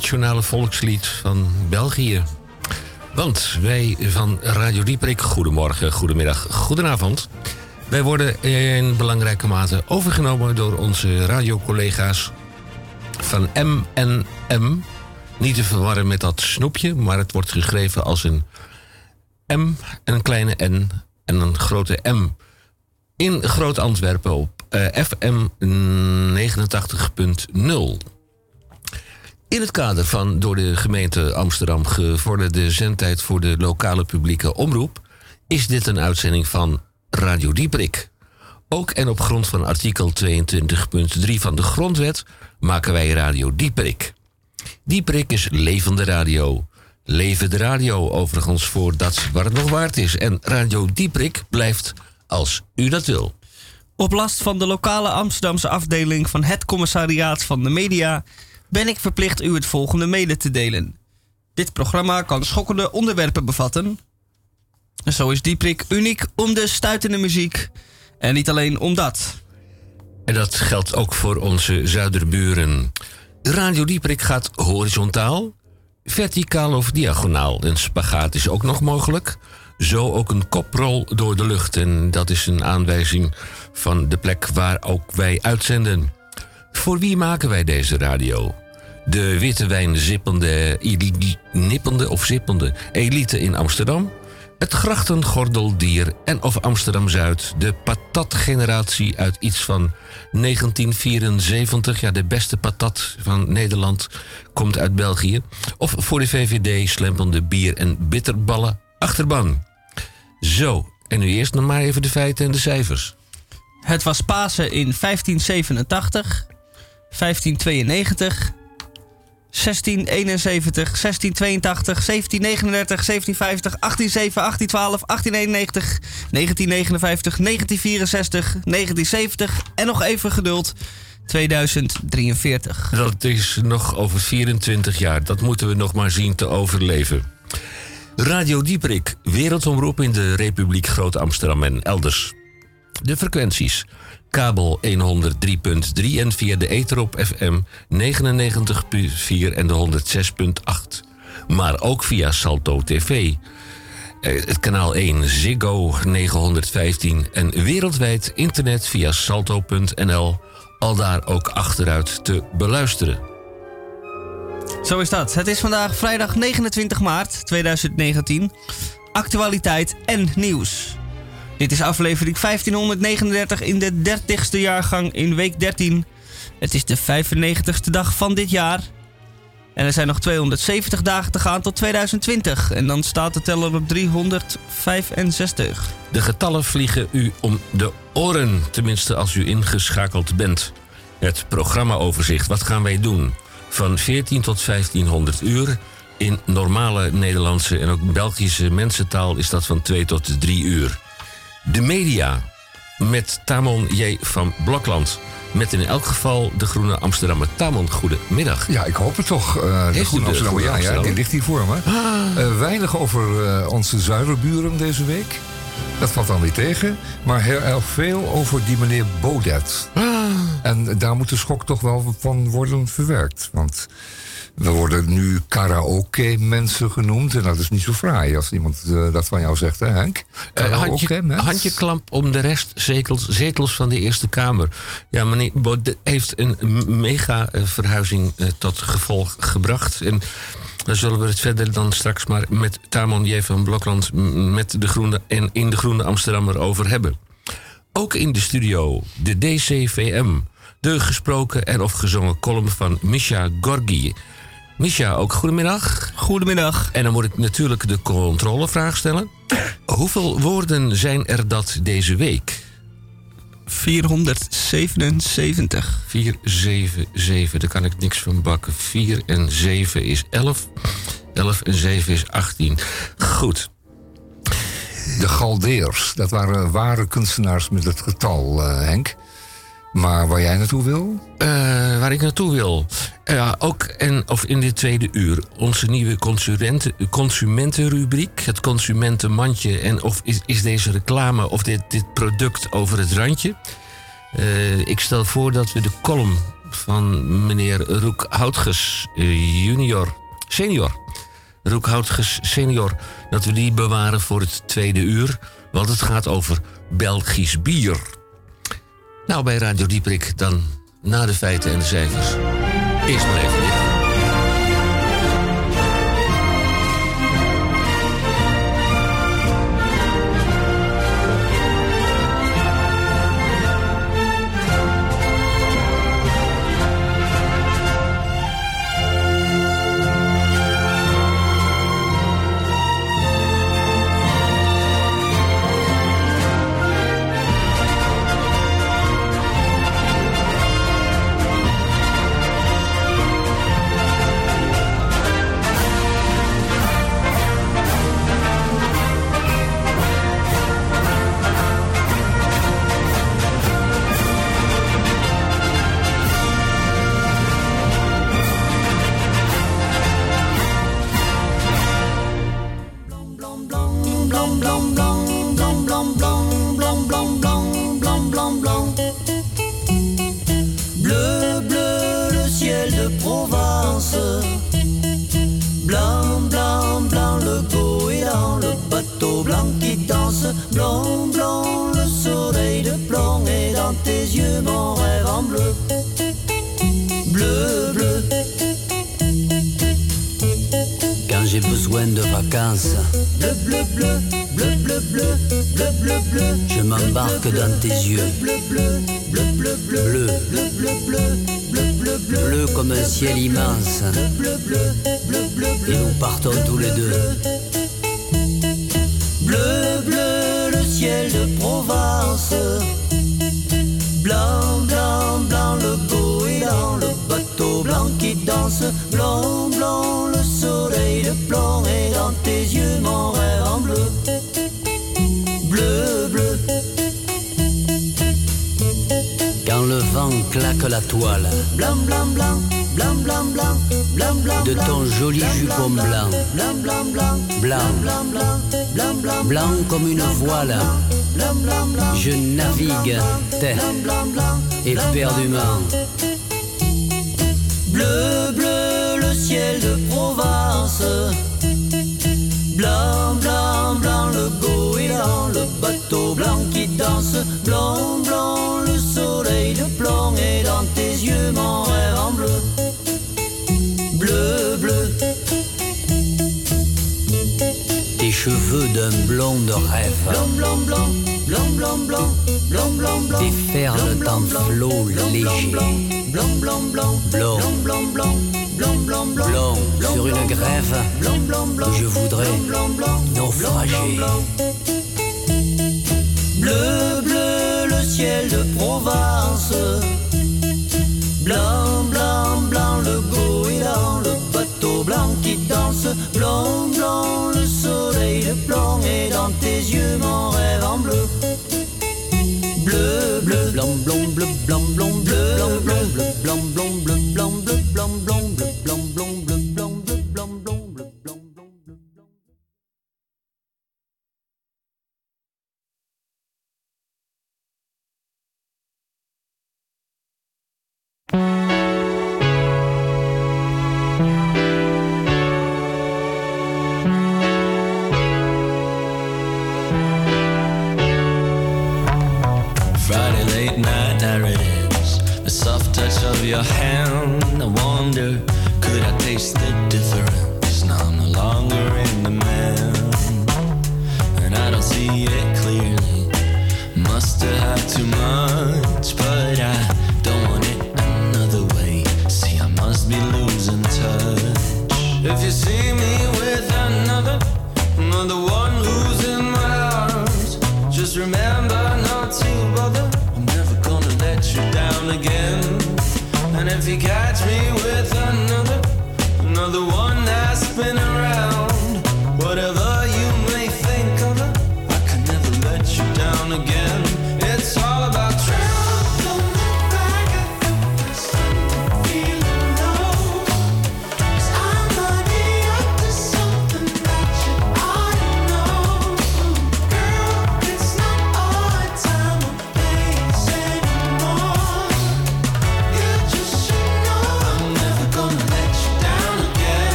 nationale volkslied van België. Want wij van Radio Dieprik, goedemorgen, goedemiddag, goedenavond. Wij worden in belangrijke mate overgenomen door onze radiocollega's van MNM. Niet te verwarren met dat snoepje, maar het wordt geschreven als een M en een kleine N en een grote M. In Groot-Antwerpen op uh, FM 89.0. In het kader van door de gemeente Amsterdam gevorderde zendtijd voor de lokale publieke omroep is dit een uitzending van Radio Dieprik. Ook en op grond van artikel 22.3 van de Grondwet maken wij Radio Dieprik. Dieprik is levende radio. Leven de radio overigens voor dat waar het nog waard is. En Radio Dieprik blijft als u dat wil. Op last van de lokale Amsterdamse afdeling van het commissariaat van de media ben ik verplicht u het volgende mede te delen. Dit programma kan schokkende onderwerpen bevatten. Zo is Dieprik uniek om de stuitende muziek. En niet alleen om dat. En dat geldt ook voor onze zuiderburen. Radio Dieprik gaat horizontaal, verticaal of diagonaal. Een spagaat is ook nog mogelijk. Zo ook een koprol door de lucht. En dat is een aanwijzing van de plek waar ook wij uitzenden. Voor wie maken wij deze radio? De witte wijn zippende, nippende of zippende elite in Amsterdam? Het grachtengordeldier en of Amsterdam-Zuid. De patatgeneratie uit iets van 1974. Ja, de beste patat van Nederland komt uit België. Of voor de VVD slempende bier- en bitterballen achterban. Zo, en nu eerst nog maar even de feiten en de cijfers. Het was Pasen in 1587, 1592, 1671, 1682, 1739, 1750, 1807, 1812, 1891, 1959, 1964, 1970 en nog even geduld. 2043. Dat is nog over 24 jaar. Dat moeten we nog maar zien te overleven. Radio Dieprik, wereldomroep in de Republiek Groot-Amsterdam en elders. De frequenties kabel 103.3 en via de ether op FM 99.4 en de 106.8. Maar ook via Salto TV. Eh, het kanaal 1 Ziggo 915 en wereldwijd internet via salto.nl. Al daar ook achteruit te beluisteren. Zo is dat. Het is vandaag vrijdag 29 maart 2019. Actualiteit en nieuws. Dit is aflevering 1539 in de 30ste jaargang in week 13. Het is de 95ste dag van dit jaar. En er zijn nog 270 dagen te gaan tot 2020. En dan staat de teller op 365. De getallen vliegen u om de oren, tenminste als u ingeschakeld bent. Het programmaoverzicht, wat gaan wij doen? Van 14 tot 1500 uur. In normale Nederlandse en ook Belgische mensentaal is dat van 2 tot 3 uur. De media met Tamon J. van Blokland. Met in elk geval de Groene Amsterdammer. Tamon, goedemiddag. Ja, ik hoop het toch. Uh, de Groene Amsterdammer, ja, ja, die ligt hier voor me. Ah. Uh, weinig over uh, onze zuiderburen deze week. Dat valt dan niet tegen. Maar heel erg veel over die meneer Baudet. Ah. En daar moet de schok toch wel van worden verwerkt. Want we worden nu karaoke-mensen genoemd. En dat is niet zo fraai als iemand uh, dat van jou zegt, hè Henk? Uh, handje, om de rest zetels, zetels van de Eerste Kamer. Ja, meneer heeft een mega-verhuizing uh, tot gevolg gebracht. En daar zullen we het verder dan straks maar met Tamon J. van Blokland... met de Groene en in de Groene Amsterdammer over hebben. Ook in de studio de DCVM... De gesproken en of gezongen column van Misha Gorgi. Misha, ook goedemiddag. Goedemiddag. En dan moet ik natuurlijk de controlevraag stellen. Hoeveel woorden zijn er dat deze week? 477. 477, daar kan ik niks van bakken. 4 en 7 is 11. 11 en 7 is 18. Goed. De Galdeers, dat waren ware kunstenaars met het getal, uh, Henk. Maar waar jij naartoe wil? Uh, waar ik naartoe wil. Ja, ook en, of in dit tweede uur. Onze nieuwe consumentenrubriek. Het consumentenmandje. En of is, is deze reclame of dit, dit product over het randje? Uh, ik stel voor dat we de column van meneer Roek Houtges eh, junior, senior. Roek Houtges senior, dat we die bewaren voor het tweede uur. Want het gaat over Belgisch bier. Nou, bij Radio Dieprik dan na de feiten en de cijfers. Eerst maar even dit. de vacances. Bleu, bleu, bleu, bleu, bleu, bleu, bleu, bleu, bleu. Je m'embarque dans tes yeux. Bleu, bleu, bleu, bleu, bleu, bleu, bleu, bleu, bleu, comme un ciel immense. Bleu, bleu, bleu, bleu, bleu. Et nous partons tous les deux. Bleu, bleu, le ciel de Provence. Blanc, blanc, blanc, le goéland, le bateau blanc qui danse. Blanc, blanc, le soleil de plomb en bleu. Bleu, bleu. Quand le vent claque la toile. Blanc, blanc, blanc. Blanc, blanc, blanc, blanc, blanc, de ton joli jupon blanc, blanc, blanc, blanc, blanc, blanc, blanc blanc comme une voile. Je navigue tête éperdument. Bleu, bleu, le ciel de Provence. Blanc, blanc, blanc, le goéland, le bateau blanc qui danse. Blanc, blanc, le soleil de plomb est dans tes yeux, mon rêve. cheveux d'un blond de rêve. Blanc, blanc, blanc, blanc, blanc, blanc, blanc, blanc, blanc. Déferle en flot léger. Blanc, blanc, blanc, blanc, blanc, blanc, blanc, blanc, sur une grève. Blanc, blanc, blanc, je voudrais naufrager. Bleu, bleu, le ciel de Provence. Blanc, blanc, blanc, le go blanc qui danse, blanc, blanc, le soleil, le blanc, et dans tes yeux mon rêve en bleu. Bleu, bleu, blanc, blanc, bleu, blanc, blanc, bleu, blanc, blanc, bleu, blanc, blanc, bleu, blanc, bleu, blanc, blanc, bleu, blanc, blanc, bleu.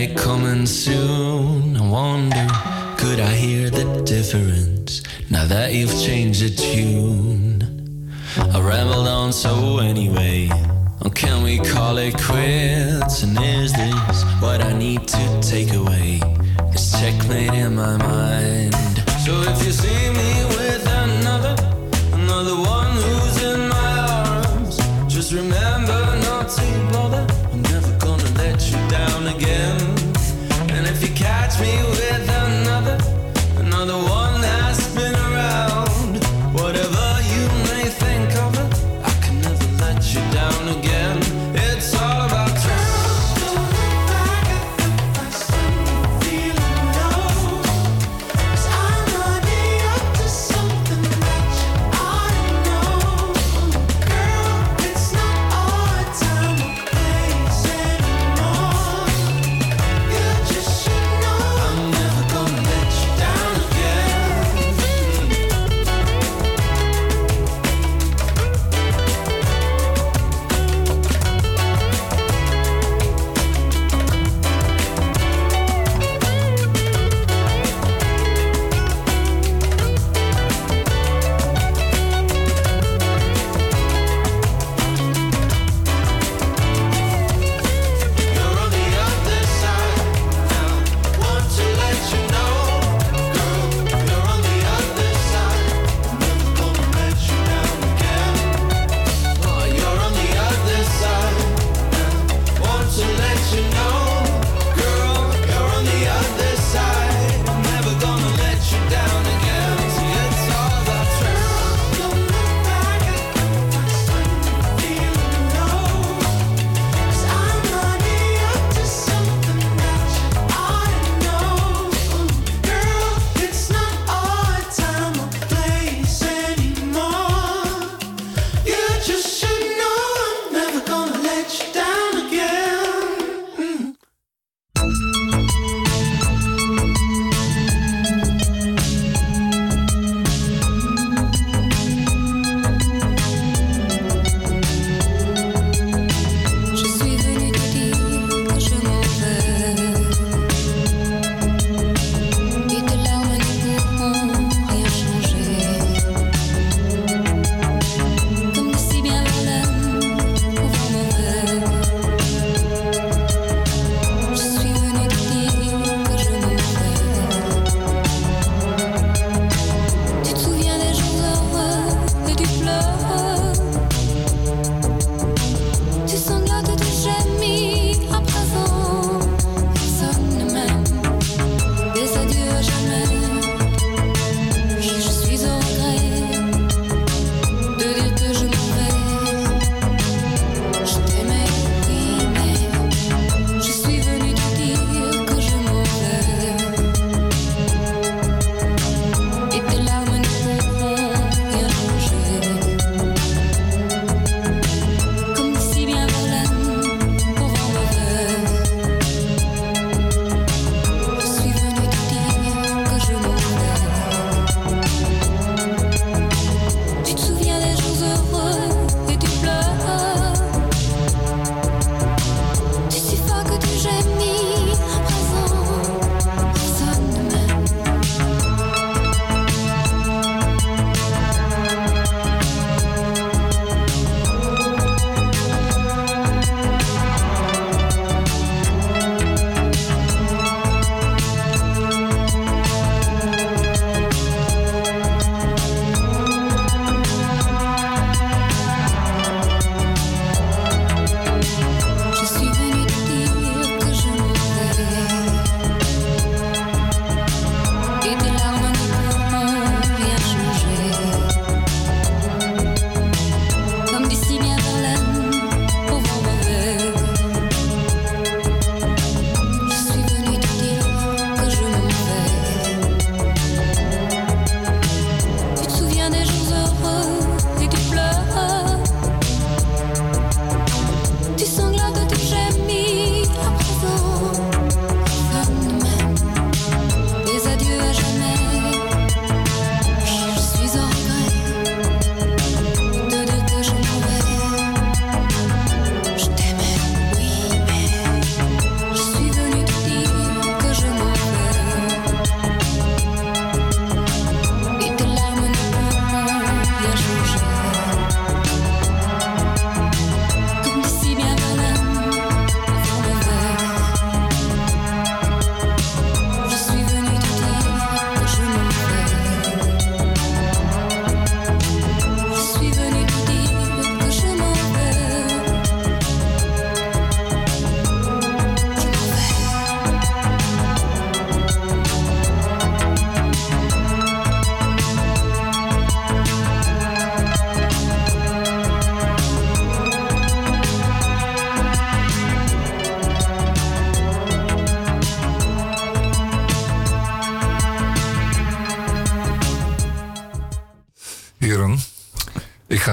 It coming soon? I wonder, could I hear the difference now that you've changed the tune? I rambled on so anyway. Or can we call it quits? And is this what I need to take away? This checkmate in my mind. So if you see me with another, another one who's in my arms, just remember again. And if you catch me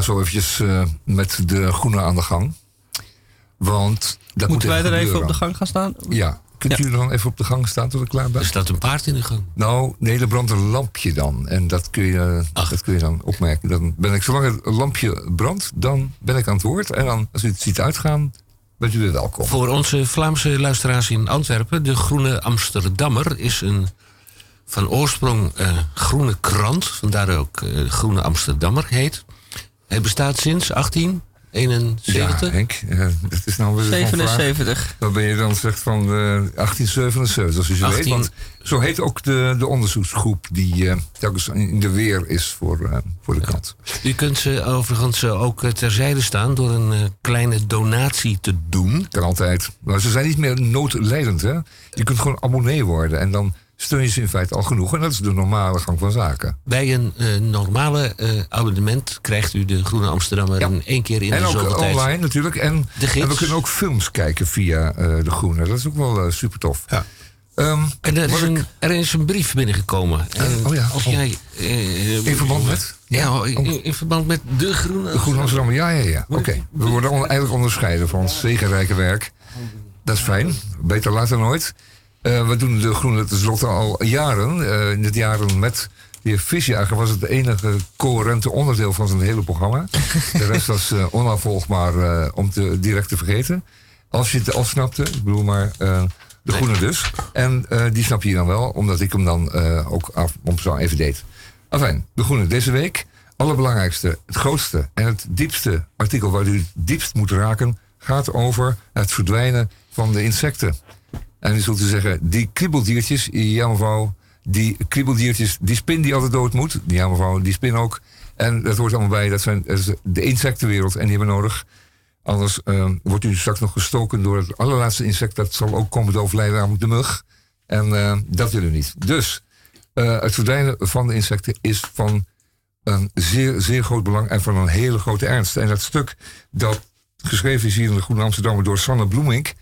zo eventjes uh, met de groene aan de gang. Want dat Moeten moet wij er gebeuren. even op de gang gaan staan? Ja. Kunt Ja. u dan even op de gang staan tot ik klaar ben? Er staat een paard in de gang. Nou, nee, er brandt een lampje dan. En dat kun je, Ach. dat kun je dan opmerken. Dan ben ik, zolang het lampje brandt, dan ben ik aan het woord. En dan, als u het ziet uitgaan, bent u weer welkom. Voor onze Vlaamse luisteraars in Antwerpen, de Groene Amsterdammer is een van oorsprong eh, groene krant, vandaar ook eh, Groene Amsterdammer heet. Hij bestaat sinds 1871. Ja, Henk, eh, dat is nou weer zo'n vraag. 77. Dan ben je dan zegt van eh, 1877, zoals u zo 18 weet. Want zo heet ook de, de onderzoeksgroep die eh, telkens in de weer is voor, eh, voor de krant. U kunt ze overigens eh, ook eh, terzijde staan door een eh, kleine donatie te doen. Kan altijd. Maar ze zijn niet meer noodlijdend, hè? Je kunt gewoon abonnee worden en dan steun je ze in feite al genoeg. En dat is de normale gang van zaken. Bij een eh, normale eh, abonnement krijgt u de Groene Amsterdammer Ja. in één keer in en de ook zoveel tijd. online natuurlijk. En, en we kunnen ook films kijken via eh, de Groene. Dat is ook wel super tof. Ja. Ehm, En er is, ik- een, er is een brief binnengekomen. En oh ja, Of oh. jij, in verband met? Ja, in, in verband met de Groene De Groene Amsterdammer, ja, ja, ja. Oké. We worden eigenlijk onderscheiden van ons zegenrijke werk. Dat is fijn. Beter laat dan nooit. Eh, we doen de Groene tenslotte al jaren. Eh, in het jaren met de heer Visjager was het enige coherente onderdeel van zijn hele programma. De rest was eh, onafvolgbaar om te, direct te vergeten. Als je het al snapte. Ik bedoel maar de Groene dus. En die snap je dan wel, omdat ik hem dan ook af, om zo even deed. Enfin, de Groene deze week. Allerbelangrijkste, het grootste en het diepste artikel waar u het diepst moet raken, gaat over het verdwijnen van de insecten. En u zult zeggen, die kriebeldiertjes, ja mevrouw, die kriebeldiertjes, die spin die altijd dood moet, ja mevrouw, die spin ook. En dat hoort allemaal bij, dat zijn de insectenwereld en die hebben we nodig. Anders eh, wordt u straks nog gestoken door het allerlaatste insect, dat zal ook komen te overlijden, namelijk de mug. En eh, dat willen we niet. Dus eh, het verdwijnen van de insecten is van een zeer, zeer groot belang en van een hele grote ernst. En dat stuk dat geschreven is hier in de Groene Amsterdammer door Sanne Bloemink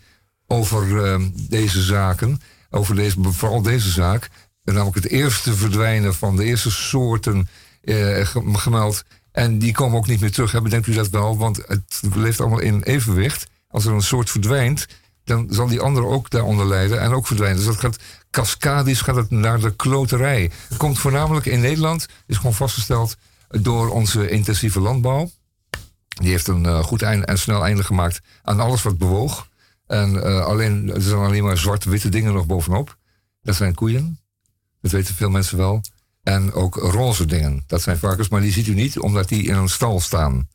over eh, deze zaken, over deze, vooral deze zaak, namelijk het eerste verdwijnen van de eerste soorten eh, ge- gemeld. En die komen ook niet meer terug. Hè? Bedenkt u dat wel? Want het leeft allemaal in evenwicht. Als er een soort verdwijnt, dan zal die andere ook daaronder lijden en ook verdwijnen. Dus dat gaat cascadisch gaat het naar de kloterij. Komt voornamelijk in Nederland, is gewoon vastgesteld door onze intensieve landbouw. Die heeft een eh, goed einde en snel einde gemaakt aan alles wat bewoog. En eh, alleen, er zijn alleen maar zwart-witte dingen nog bovenop. Dat zijn koeien. Dat weten veel mensen wel. En ook roze dingen. Dat zijn varkens, maar die ziet u niet omdat die in een stal staan.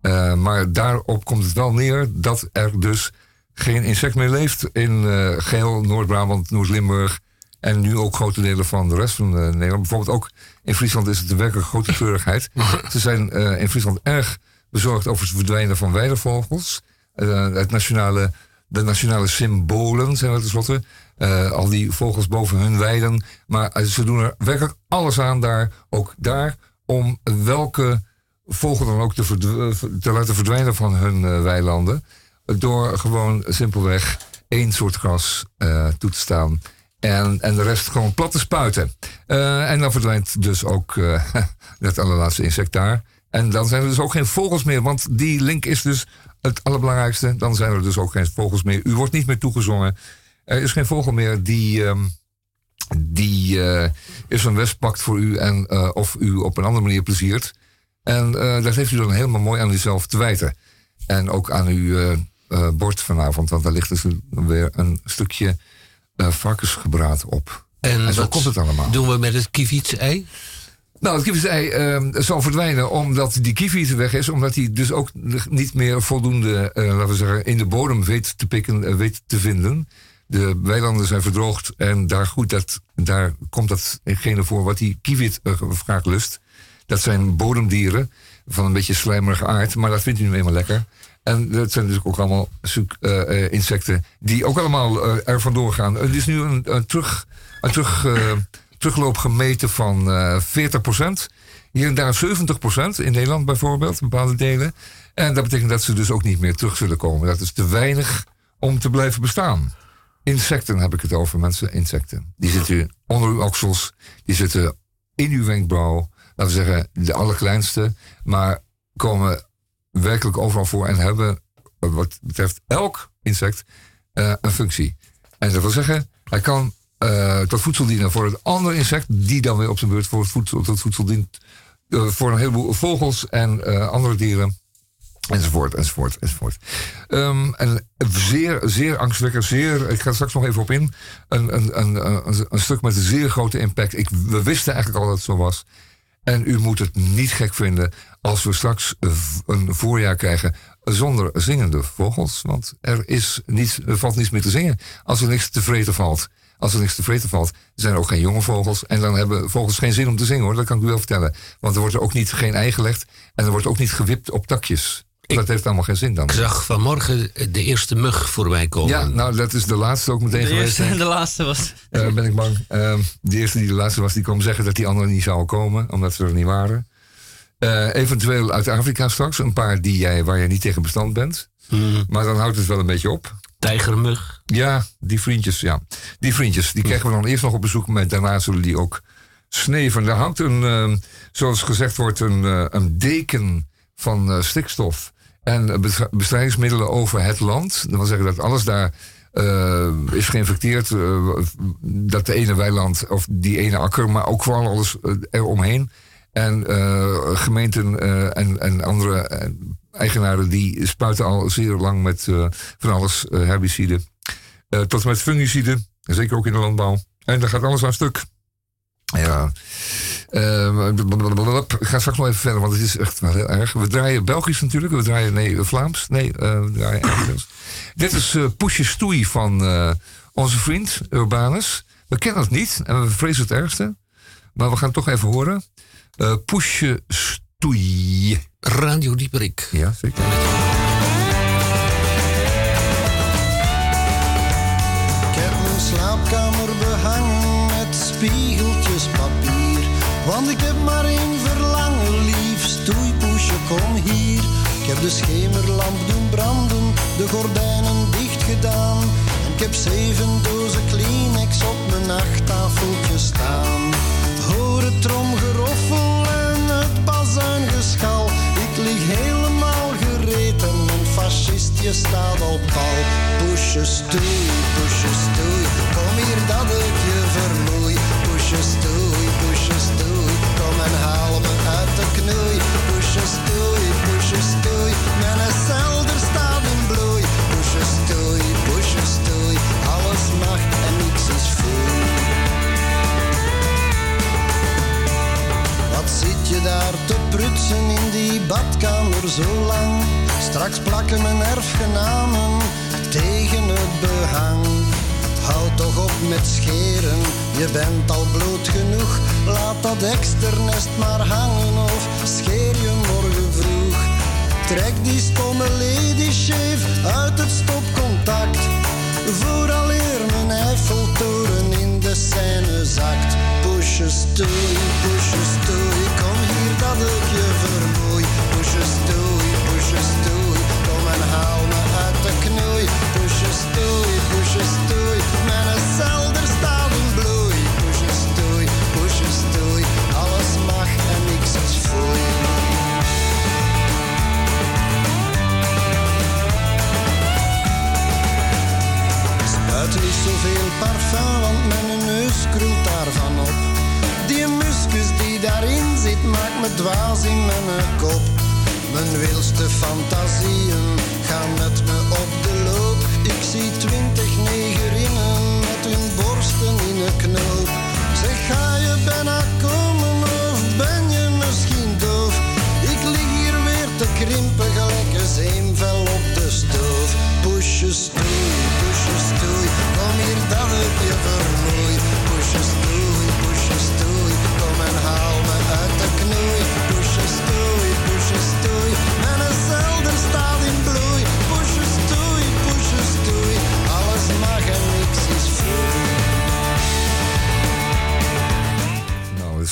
Eh, maar daarop komt het wel neer dat er dus geen insect meer leeft in eh geheel Noord-Brabant, Noord-Limburg. En nu ook grote delen van de rest van Nederland. Bijvoorbeeld ook in Friesland is het een werkelijk grote treurigheid. Ze zijn in Friesland erg bezorgd over het verdwijnen van weidevogels. Het nationale, de nationale symbolen zijn er tenslotte. Eh, al die vogels boven hun weiden. Maar eh, ze doen er werkelijk alles aan daar, ook daar, om welke vogel dan ook te, te laten verdwijnen van hun eh, weilanden. Door gewoon simpelweg één soort gras toe te staan. En, en de rest gewoon plat te spuiten. En dan verdwijnt dus ook eh, het allerlaatste insect daar. En dan zijn er dus ook geen vogels meer. Want die link is dus het allerbelangrijkste. Dan zijn er dus ook geen vogels meer. U wordt niet meer toegezongen. Er is geen vogel meer die, ehm, die eh is een wesp pakt voor u. En, eh, of u op een andere manier pleziert. En eh, dat heeft u dan helemaal mooi aan uzelf te wijten. En ook aan uw bord vanavond. Want daar ligt dus weer een stukje varkensgebraad op. En, En zo komt het allemaal. doen we met het kievitsei? Nou, het kievitsei eh, zal verdwijnen omdat die kievit weg is. Omdat hij dus ook niet meer voldoende, eh, laten we zeggen, in de bodem weet te pikken, eh, weet te vinden. De weilanden zijn verdroogd en daar, goed, dat, daar komt datgene voor wat die kievit eh, graag lust. Dat zijn bodemdieren van een beetje slijmerige aard, maar dat vindt u nu eenmaal lekker. En dat zijn dus ook allemaal eh, eh, insecten die ook allemaal eh, er vandoor gaan. Er is nu een, een, terug, een terug, eh, terugloop gemeten van eh 40%. Hier en daar 70% in Nederland bijvoorbeeld, bepaalde delen. En dat betekent dat ze dus ook niet meer terug zullen komen. Dat is te weinig om te blijven bestaan. Insecten heb ik het over, mensen. Insecten. Die zitten onder uw oksels. Die zitten in uw wenkbrauw. Laten we zeggen, de allerkleinste. Maar komen werkelijk overal voor en hebben, wat betreft elk insect, een functie. En dat wil zeggen, hij kan tot voedsel dienen voor het andere insect, die dan weer op zijn beurt voor het voedsel, tot voedsel dient voor een heleboel vogels en andere dieren. Enzovoort, enzovoort, enzovoort. Um, en zeer, zeer angstwekkend, zeer, ik ga er straks nog even op in. Een, een, een, een, stuk met een zeer grote impact. Ik, we wisten eigenlijk al dat het zo was. En u moet het niet gek vinden als we straks een voorjaar krijgen zonder zingende vogels. Want er, is niets, er valt niets meer te zingen als er niks te vreten valt. Als er niks te vreten valt, zijn er ook geen jonge vogels. En dan hebben vogels geen zin om te zingen hoor, dat kan ik u wel vertellen. Want er wordt er ook niet geen ei gelegd en er wordt ook niet gewipt op takjes dat heeft allemaal geen zin dan. Ik zag vanmorgen de eerste mug voorbij komen. Ja, nou dat is de laatste ook meteen de geweest. Eerste, de laatste was. Uh, ben ik bang. Uh, de eerste die de laatste was, die kwam zeggen dat die anderen niet zouden komen, omdat ze er niet waren. Uh, eventueel uit Afrika straks, een paar die jij, waar je niet tegen bestand bent. Hmm. Maar dan houdt het wel een beetje op. Tijgermug. Ja, die vriendjes, ja. Die vriendjes, die krijgen we dan eerst nog op bezoek, maar daarna zullen die ook sneven. Daar hangt een, ehm, zoals gezegd wordt, een, eh, een deken van stikstof en bestrijdingsmiddelen over het land. Dat wil zeggen dat alles daar is geïnfecteerd. Dat de ene weiland of die ene akker, maar ook vooral alles eromheen. En gemeenten en, en andere eigenaren die spuiten al zeer lang met van alles herbicide. tot en met fungicide, zeker ook in de landbouw. En daar gaat alles aan stuk. Ja. Uh, ik ga straks nog even verder, want het is echt wel heel erg. We draaien Belgisch natuurlijk. We draaien nee, Vlaams. Nee, we draaien Engels. Dit is uh, Poesje Stoei van onze vriend Urbanus. We kennen het niet en we vrezen het ergste. Maar we gaan het toch even horen. Poesje Stoei. Radio Dieperik. Ja, zeker. Ik heb mijn slaapkamer behangen met spiegeltjes papier. Want ik heb maar één verlangen, lief, stoeipoesje, kom hier. Ik heb de schemerlamp doen branden, de gordijnen dicht gedaan. En ik heb zeven dozen Kleenex op mijn nachttafeltje staan. Hoor het tromgeroffel Ik lig helemaal gereed en een fascistje staat op pal. Poesje, stoei, poesje, stoei, kom hier dat ik je vermoei. Poesje, daar te prutsen in die badkamer zo lang? Straks plakken mijn erfgenamen tegen het behang. Houd toch op met scheren, je bent al bloot genoeg. Laat dat eksternest maar hangen of scheer je morgen vroeg. Trek die stomme lady shave uit het stopcontact. Vooraleer mijn Eiffeltoren in de scène zakt. Poesje stoei, poesje stoei, kom hier dat ik je vermoei. Poesje stoei, poesje stoei, kom en haal me uit de knoei. Poesje stoei, poesje stoei, mijn zelder staat in bloei. Poesje stoei, poesje stoei, alles mag en niks is foei. Spuit niet zoveel parfum, want mijn neus krult daarvan op. Die muskus die daarin zit, maakt me dwaas in mijn kop. Mijn wilste fantasieën gaan met me op de loop. Ik zie twintig negerinnen met hun borsten in een knoop. Zeg, ga je bijna komen of ben je misschien doof? Ik lig hier weer te krimpen, gelijk een zeemvel op de stoof. Poesje stoei, poesje stoei, kom hier dat ik je.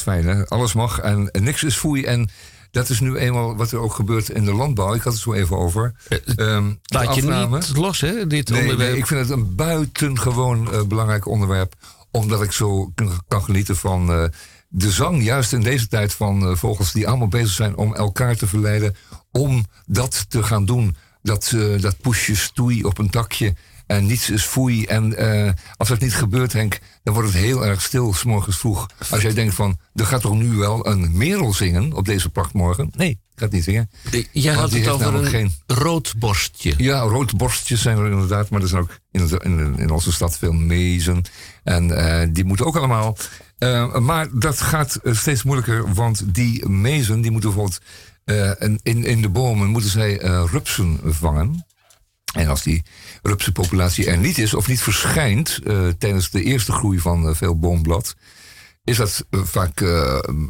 Fijn hè. Alles mag en, niks is foei. En dat is nu eenmaal wat er ook gebeurt in de landbouw. Ik had het zo even over. Um, Laat je niet los, hè, dit nee, onderwerp. nee, ik vind het een buitengewoon uh, belangrijk onderwerp. Omdat ik zo kan, genieten van uh, de zang, juist in deze tijd van uh, vogels die allemaal bezig zijn om elkaar te verleiden, om dat te gaan doen. Dat, dat poesje stoei op een takje en niets is foei. En uh, als dat niet gebeurt, Henk, dan wordt het heel erg stil s morgens vroeg. Als jij denkt van, er gaat toch nu wel een merel zingen op deze prachtmorgen? Nee, gaat niet zingen. Jij had het over een geen... roodborstje. Ja, roodborstjes zijn er inderdaad. Maar er zijn ook in, in, in onze stad veel mezen. En uh, die moeten ook allemaal. Uh, maar dat gaat steeds moeilijker, want die mezen die moeten bijvoorbeeld in, in de bomen moeten zij rupsen vangen. En als die rupsenpopulatie er niet is of niet verschijnt uh, tijdens de eerste groei van uh, veel boomblad, is dat uh, vaak,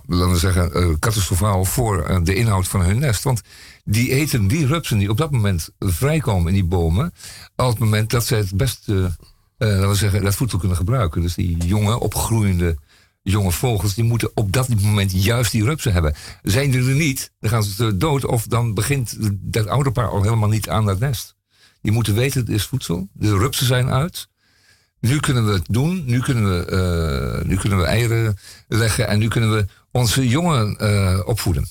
laten we zeggen, catastrofaal voor de inhoud van hun nest. Want die eten die rupsen die op dat moment vrijkomen in die bomen, op het moment dat zij het beste, laten we zeggen, dat voedsel kunnen gebruiken. Dus die jonge, opgroeiende jonge vogels, die moeten op dat moment juist die rupsen hebben. Zijn die er niet, dan gaan ze dood of dan begint dat ouderpaar al helemaal niet aan dat nest. Je moet weten, het is voedsel. De rupsen zijn uit. Nu kunnen we het doen. Nu kunnen we, uh, nu kunnen we eieren leggen. En nu kunnen we onze jongen uh, opvoeden.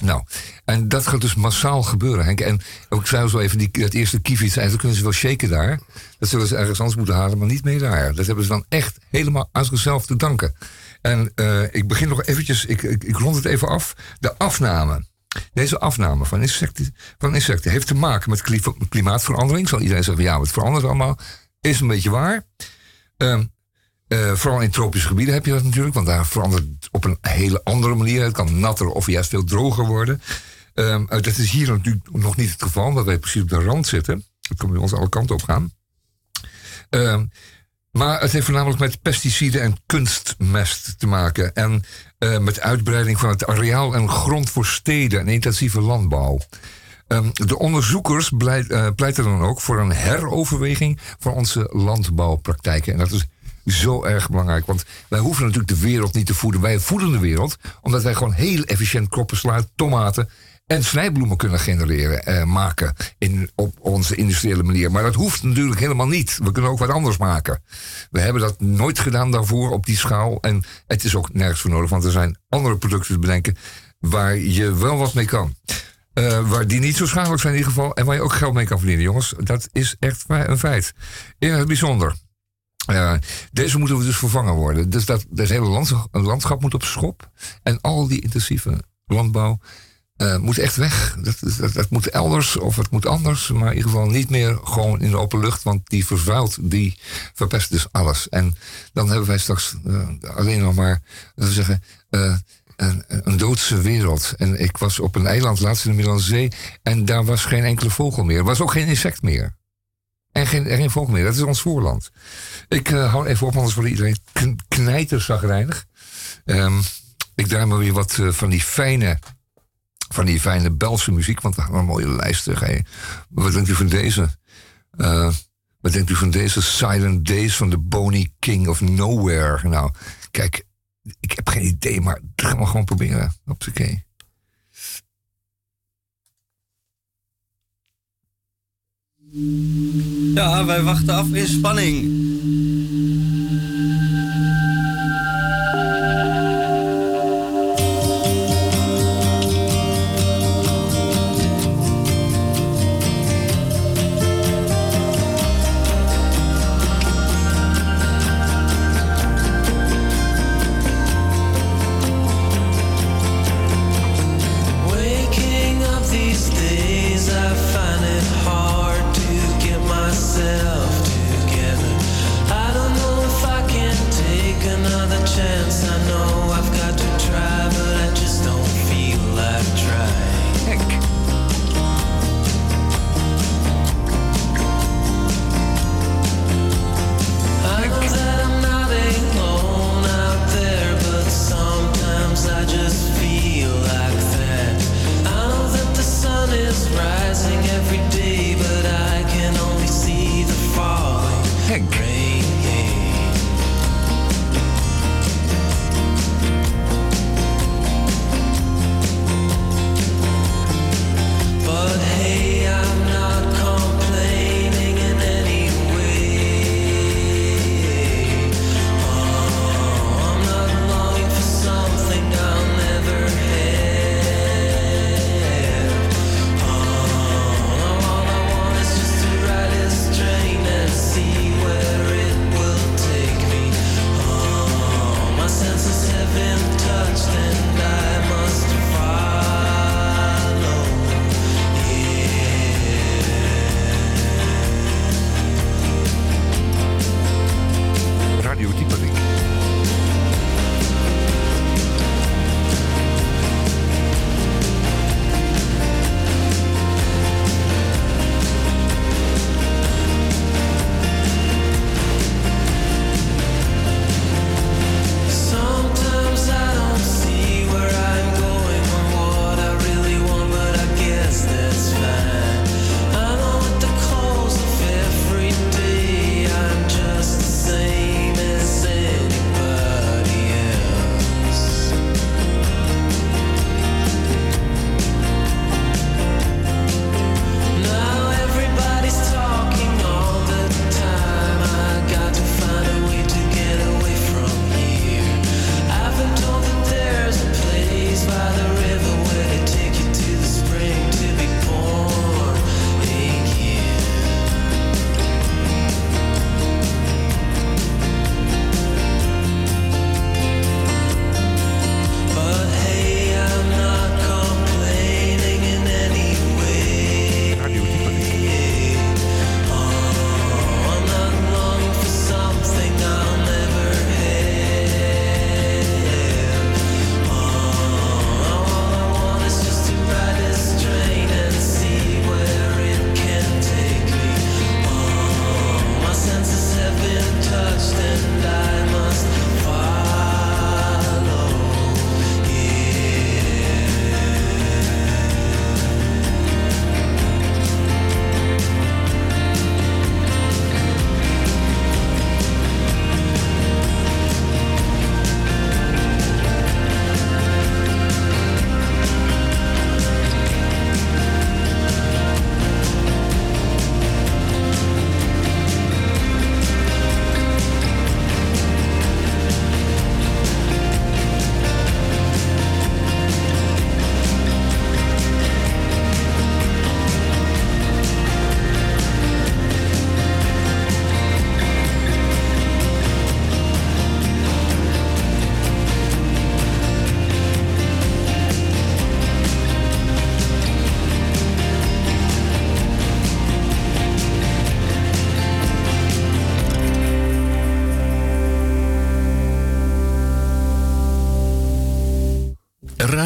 Nou, en dat gaat dus massaal gebeuren, Henk. En ik zei zo even, die, het eerste kieviet, dan kunnen ze wel shaken daar. Dat zullen ze ergens anders moeten halen, maar niet meer daar. Dat hebben ze dan echt helemaal aan zichzelf te danken. En uh, ik begin nog eventjes, ik, ik, ik rond het even af. De afname. Deze afname van insecten, van heeft te maken met klimaatverandering. Zal iedereen zeggen, ja, het verandert allemaal. Is een beetje waar. Uh, uh, vooral in tropische gebieden heb je dat natuurlijk, want daar verandert het op een hele andere manier. Het kan natter of juist veel droger worden. Uh, dat is hier natuurlijk nog niet het geval, omdat wij precies op de rand zitten. Dat kan bij ons alle kanten op gaan. Uh, maar het heeft voornamelijk met pesticiden en kunstmest te maken. En uh, met uitbreiding van het areaal en grond voor steden en intensieve landbouw. Um, de onderzoekers uh, pleiten dan ook voor een heroverweging van onze landbouwpraktijken. En dat is zo erg belangrijk. Want wij hoeven natuurlijk de wereld niet te voeden. Wij voeden de wereld omdat wij gewoon heel efficiënt kroppen slaan, tomaten en snijbloemen kunnen genereren, eh, maken in, op onze industriële manier. Maar dat hoeft natuurlijk helemaal niet. We kunnen ook wat anders maken. We hebben dat nooit gedaan daarvoor op die schaal. En het is ook nergens voor nodig, want er zijn andere producten te bedenken waar je wel wat mee kan. Uh, waar die niet zo schadelijk zijn in ieder geval. En waar je ook geld mee kan verdienen, jongens. Dat is echt een feit. In het bijzonder. Uh, deze moeten we dus vervangen worden. Dus dat, dat hele landschap, landschap moet op schop. En al die intensieve landbouw uh, moet echt weg. Dat, dat, moet elders of het moet anders. Maar in ieder geval niet meer gewoon in de open lucht. Want die vervuilt, die verpest dus alles. En dan hebben wij straks uh, alleen nog maar, we zeggen, een, een, doodse wereld. En ik was op een eiland laatst in de Middellandse Zee. En daar was geen enkele vogel meer. Er was ook geen insect meer. En geen, geen vogel meer. Dat is ons voorland. Ik hou even op, anders wordt iedereen knijterzagrijnig. Um, ik draai maar weer wat van die fijne van die fijne Belgische muziek, want we hebben een mooie lijst terug. Wat denkt u van deze? Uh, wat denkt u van deze Silent Days van de Boney King of Nowhere? Nou, kijk, ik heb geen idee, maar gaan we gewoon proberen. Oké. Ja, wij wachten af in spanning.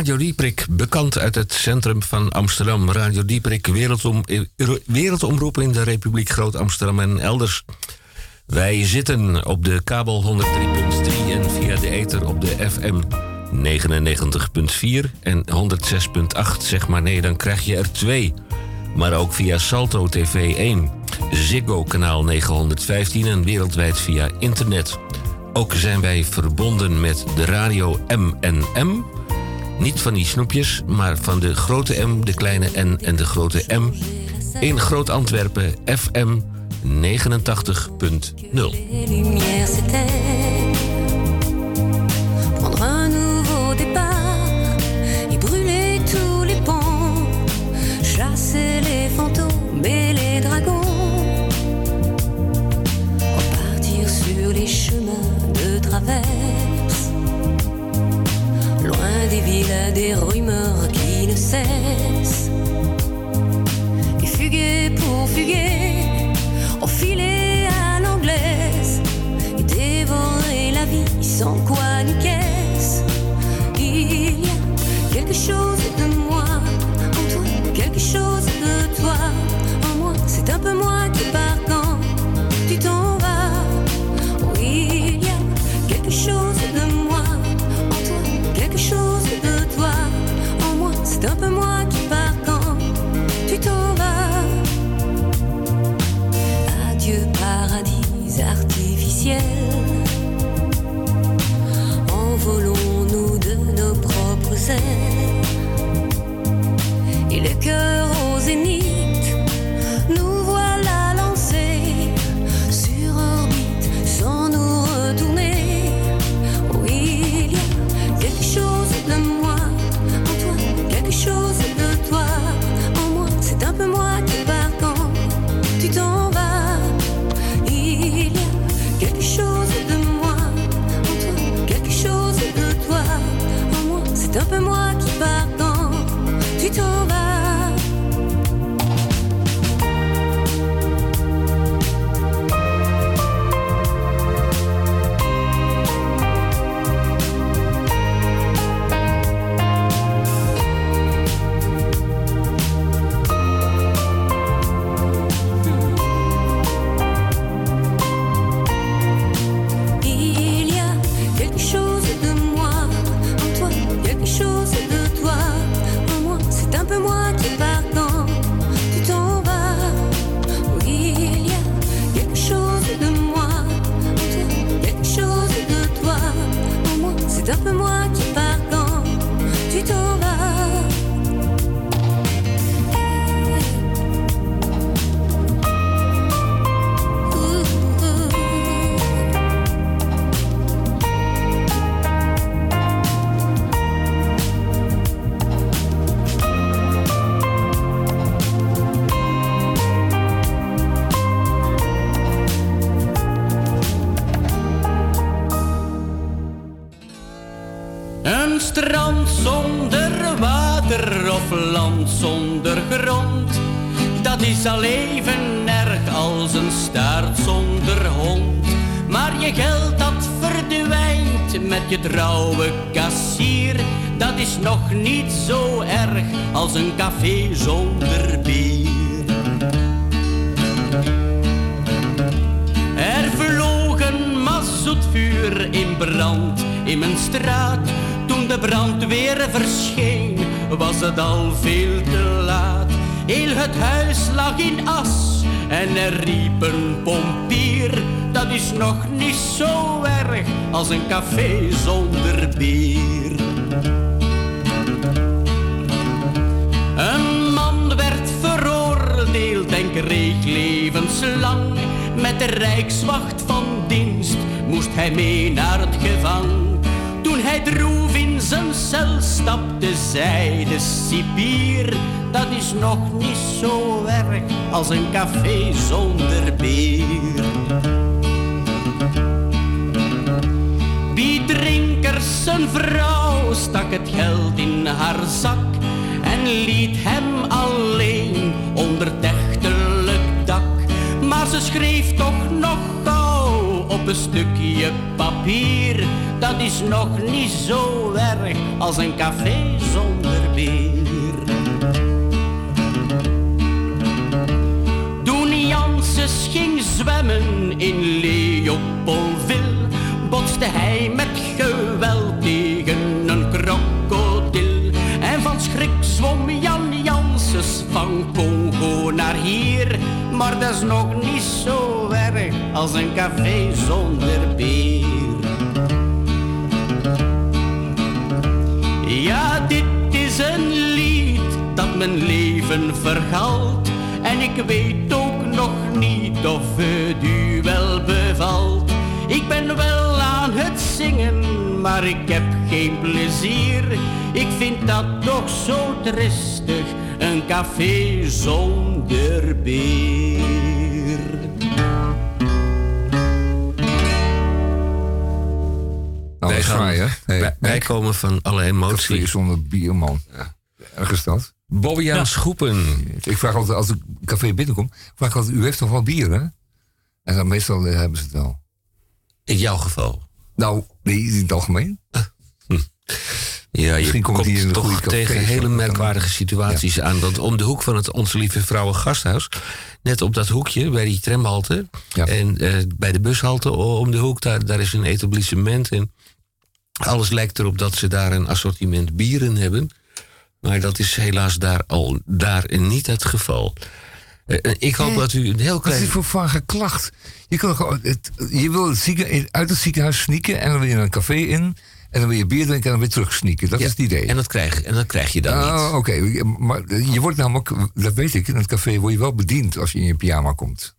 Radio Dieprik, bekend uit het centrum van Amsterdam. Radio Dieprik, wereldom, eh, wereldomroep in de Republiek Groot-Amsterdam en elders. Wij zitten op de kabel 103.3 en via de ether op de FM 99.4 en 106.8. Zeg maar nee, dan krijg je er twee. Maar ook via Salto TV 1, Ziggo kanaal 915 en wereldwijd via internet. Ook zijn wij verbonden met de radio MNM. Niet van die snoepjes, maar van de grote M, de kleine N en de grote M. In Groot Antwerpen FM 89.0. loin des villes, des rumeurs qui ne cessent. Et fuguer pour fuguer, enfiler à l'anglaise, et dévorer la vie sans quoi nog niet zo erg als een café zonder bier. Er vloog een vuur in brand in mijn straat. Toen de brandweer verscheen, was het al veel te laat. Heel het huis lag in as en er riep een pompier dat is nog niet zo erg als een café zonder bier. En kreeg levenslang. Met de rijkswacht van dienst moest hij mee naar het gevang. Toen hij droef in zijn cel stapte, zei de cipier... dat is nog niet zo erg als een café zonder bier. drinkers zijn vrouw stak het geld in haar zak en liet hem alleen onder. Maar ze schreef toch nog op een stukje papier. Dat is nog niet zo erg als een café zonder bier. Toen Janses ging zwemmen in Leopoldville, botste hij met geweld tegen een krokodil. En van schrik zwom Jan Janses van Congo naar hier. Maar dat is nog niet zo erg als een café zonder bier. Ja, dit is een lied dat mijn leven vergalt. En ik weet ook nog niet of het u wel bevalt. Ik ben wel aan het zingen, maar ik heb geen plezier. Ik vind dat toch zo tristig, een café zonder bier. Nou, Wij dat is gaan- fraai, hè? Hey, wij, komen van alle café emoties. zonder bier, man. Erg is dat. Schoepen. Ik vraag altijd, als ik een café binnenkom, vraag ik altijd, u heeft toch wel bier, hè? En dan meestal eh, hebben ze het wel. In jouw geval. Nou, nee, in het algemeen. Ja, je Misschien komt komt, een toch tegen hele merkwaardige situaties aan. Want om de hoek van het Onze Lieve Vrouwen Gasthuis... net op dat hoekje bij die tramhalte... Ja. en eh, bij de bushalte om de hoek... Daar, daar is een etablissement en alles lijkt erop dat ze daar een assortiment bieren hebben. Maar dat is helaas daar al daar niet het geval. Eh, eh, ik hoop Eh, dat u een heel Wat is klein... voor vage klacht? Je, kan gewoon, het, je wil het zieken, uit het ziekenhuis sneaken en dan wil je een café in... en dan wil je bier drinken en dan weer terug sneaken. Dat Ja, is het idee. En dat krijg, en dat krijg je dan niet. Oké, maar je wordt namelijk, dat weet ik, in het café word je wel bediend als je in je pyjama komt.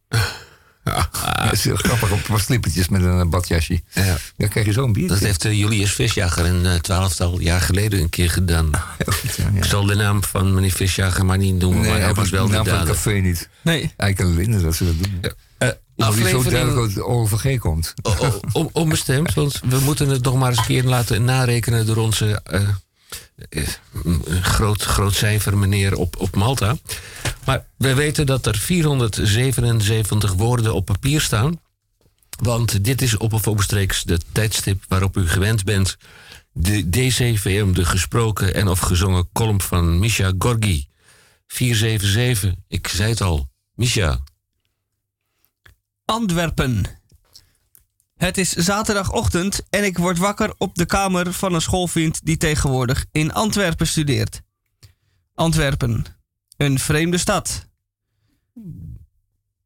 Ja, dat is heel grappig, op wat slippertjes met een badjasje. Ja. Dan krijg je zo'n biertje. Dat heeft eh, Julius Visjager een eh, twaalftal jaar geleden een keer gedaan. Heel goed, ja, ja. Ik zal de naam van meneer Visjager maar niet noemen, maar hij Nee, was wel de naam van het café niet. Nee. Eiken Linden, dat ze dat doen. Ja. Eh, Omdat hij zo aflevering duidelijk de OVG komt. o- o- om- onbestemd, want we moeten het nog maar eens een keer laten narekenen door onze eh, eh, een groot, groot cijfer meneer op, op Malta. Maar we weten dat er 477 woorden op papier staan. Want dit is op of omstreeks de tijdstip waarop u gewend bent. De DCVM, de gesproken en of gezongen column van Misha Gorgi. 477, ik zei het al. Misha, Antwerpen. Het is zaterdagochtend en ik word wakker op de kamer van een schoolvriend die tegenwoordig in Antwerpen studeert. Antwerpen, een vreemde stad.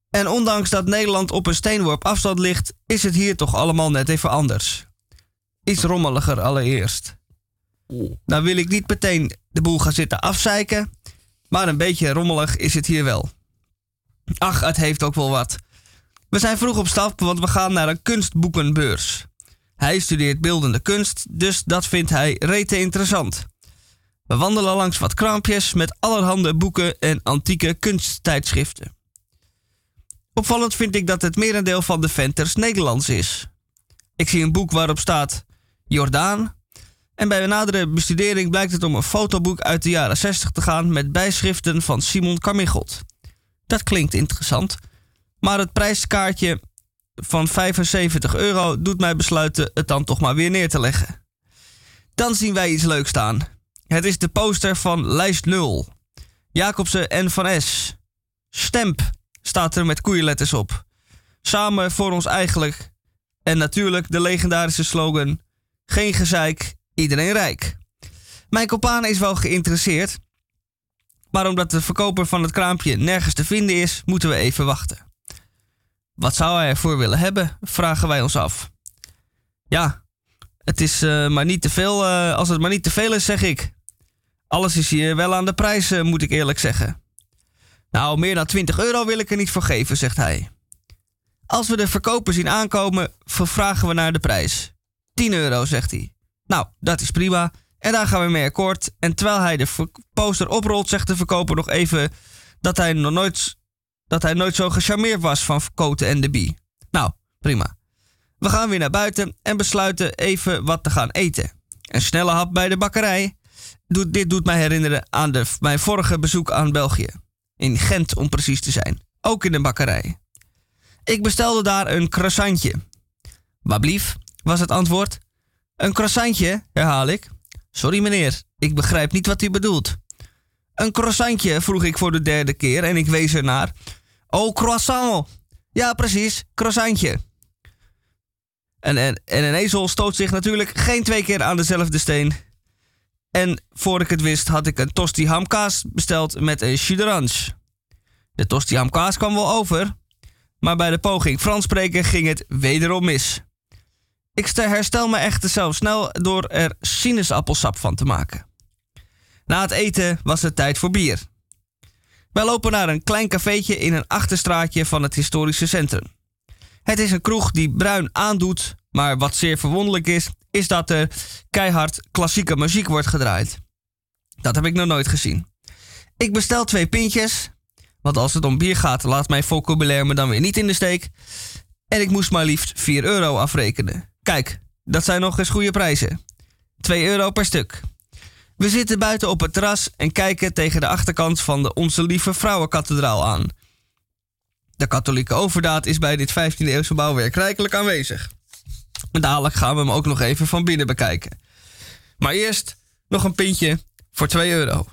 En ondanks dat Nederland op een steenworp afstand ligt, is het hier toch allemaal net even anders. Iets rommeliger allereerst. Nou wil ik niet meteen de boel gaan zitten afzeiken, maar een beetje rommelig is het hier wel. Ach, het heeft ook wel wat. We zijn vroeg op stap, want we gaan naar een kunstboekenbeurs. Hij studeert beeldende kunst, dus dat vindt hij rete interessant. We wandelen langs wat kraampjes met allerhande boeken en antieke kunsttijdschriften. Opvallend vind ik dat het merendeel van de venters Nederlands is. Ik zie een boek waarop staat Jordaan. En bij een nadere bestudering blijkt het om een fotoboek uit de jaren 60 te gaan met bijschriften van Simon Carmichelt. Dat klinkt interessant. Maar het prijskaartje van 75 euro doet mij besluiten het dan toch maar weer neer te leggen. Dan zien wij iets leuks staan. Het is de poster van lijst 0. Jacobsen en Van S. Stemp staat er met koeienletters op. Samen voor ons eigenlijk. En natuurlijk de legendarische slogan: Geen gezeik, iedereen rijk. Mijn kopaan is wel geïnteresseerd, maar omdat de verkoper van het kraampje nergens te vinden is, moeten we even wachten. Wat zou hij ervoor willen hebben? Vragen wij ons af. Ja, het is eh, maar niet te veel. eh, als het maar niet te veel is, zeg ik. Alles is hier wel aan de prijs, eh, moet ik eerlijk zeggen. Nou, meer dan 20 euro wil ik er niet voor geven, zegt hij. Als we de verkoper zien aankomen, vervragen we naar de prijs. 10 euro, zegt hij. Nou, dat is prima. En daar gaan we mee akkoord. En terwijl hij de poster oprolt, zegt de verkoper nog even dat hij nog nooit, dat hij nooit zo gecharmeerd was van Koten en de Bie. Nou, prima. We gaan weer naar buiten en besluiten even wat te gaan eten. Een snelle hap bij de bakkerij. Dit doet mij herinneren aan de, mijn vorige bezoek aan België. In Gent om precies te zijn. Ook in een bakkerij. Ik bestelde daar een croissantje. Wablief, was het antwoord. Een croissantje, herhaal ik. Sorry meneer, ik begrijp niet wat u bedoelt. Een croissantje, vroeg ik voor de derde keer en ik wees ernaar. Oh, croissant. Ja, precies, croissantje. En, en, en een ezel stoot zich natuurlijk geen twee keer aan dezelfde steen. En voor ik het wist had ik een tosti hamkaas besteld met een jus De tosti hamkaas kwam wel over, maar bij de poging Frans spreken ging het wederom mis. Ik herstel me echter zo snel door er sinaasappelsap van te maken. Na het eten was het tijd voor bier. Wij lopen naar een klein cafeetje in een achterstraatje van het historische centrum. Het is een kroeg die bruin aandoet, maar wat zeer verwonderlijk is, is dat er keihard klassieke muziek wordt gedraaid. Dat heb ik nog nooit gezien. Ik bestel twee pintjes, want als het om bier gaat, laat mijn vocabulaire me dan weer niet in de steek. En ik moest maar liefst 4 euro afrekenen. Kijk, dat zijn nog eens goede prijzen. 2 euro per stuk. We zitten buiten op het terras en kijken tegen de achterkant van de Onze Lieve Vrouwenkathedraal aan. De katholieke overdaad is bij dit 15e eeuwse bouwwerk rijkelijk aanwezig. Dadelijk gaan we hem ook nog even van binnen bekijken. Maar eerst nog een pintje voor 2 euro.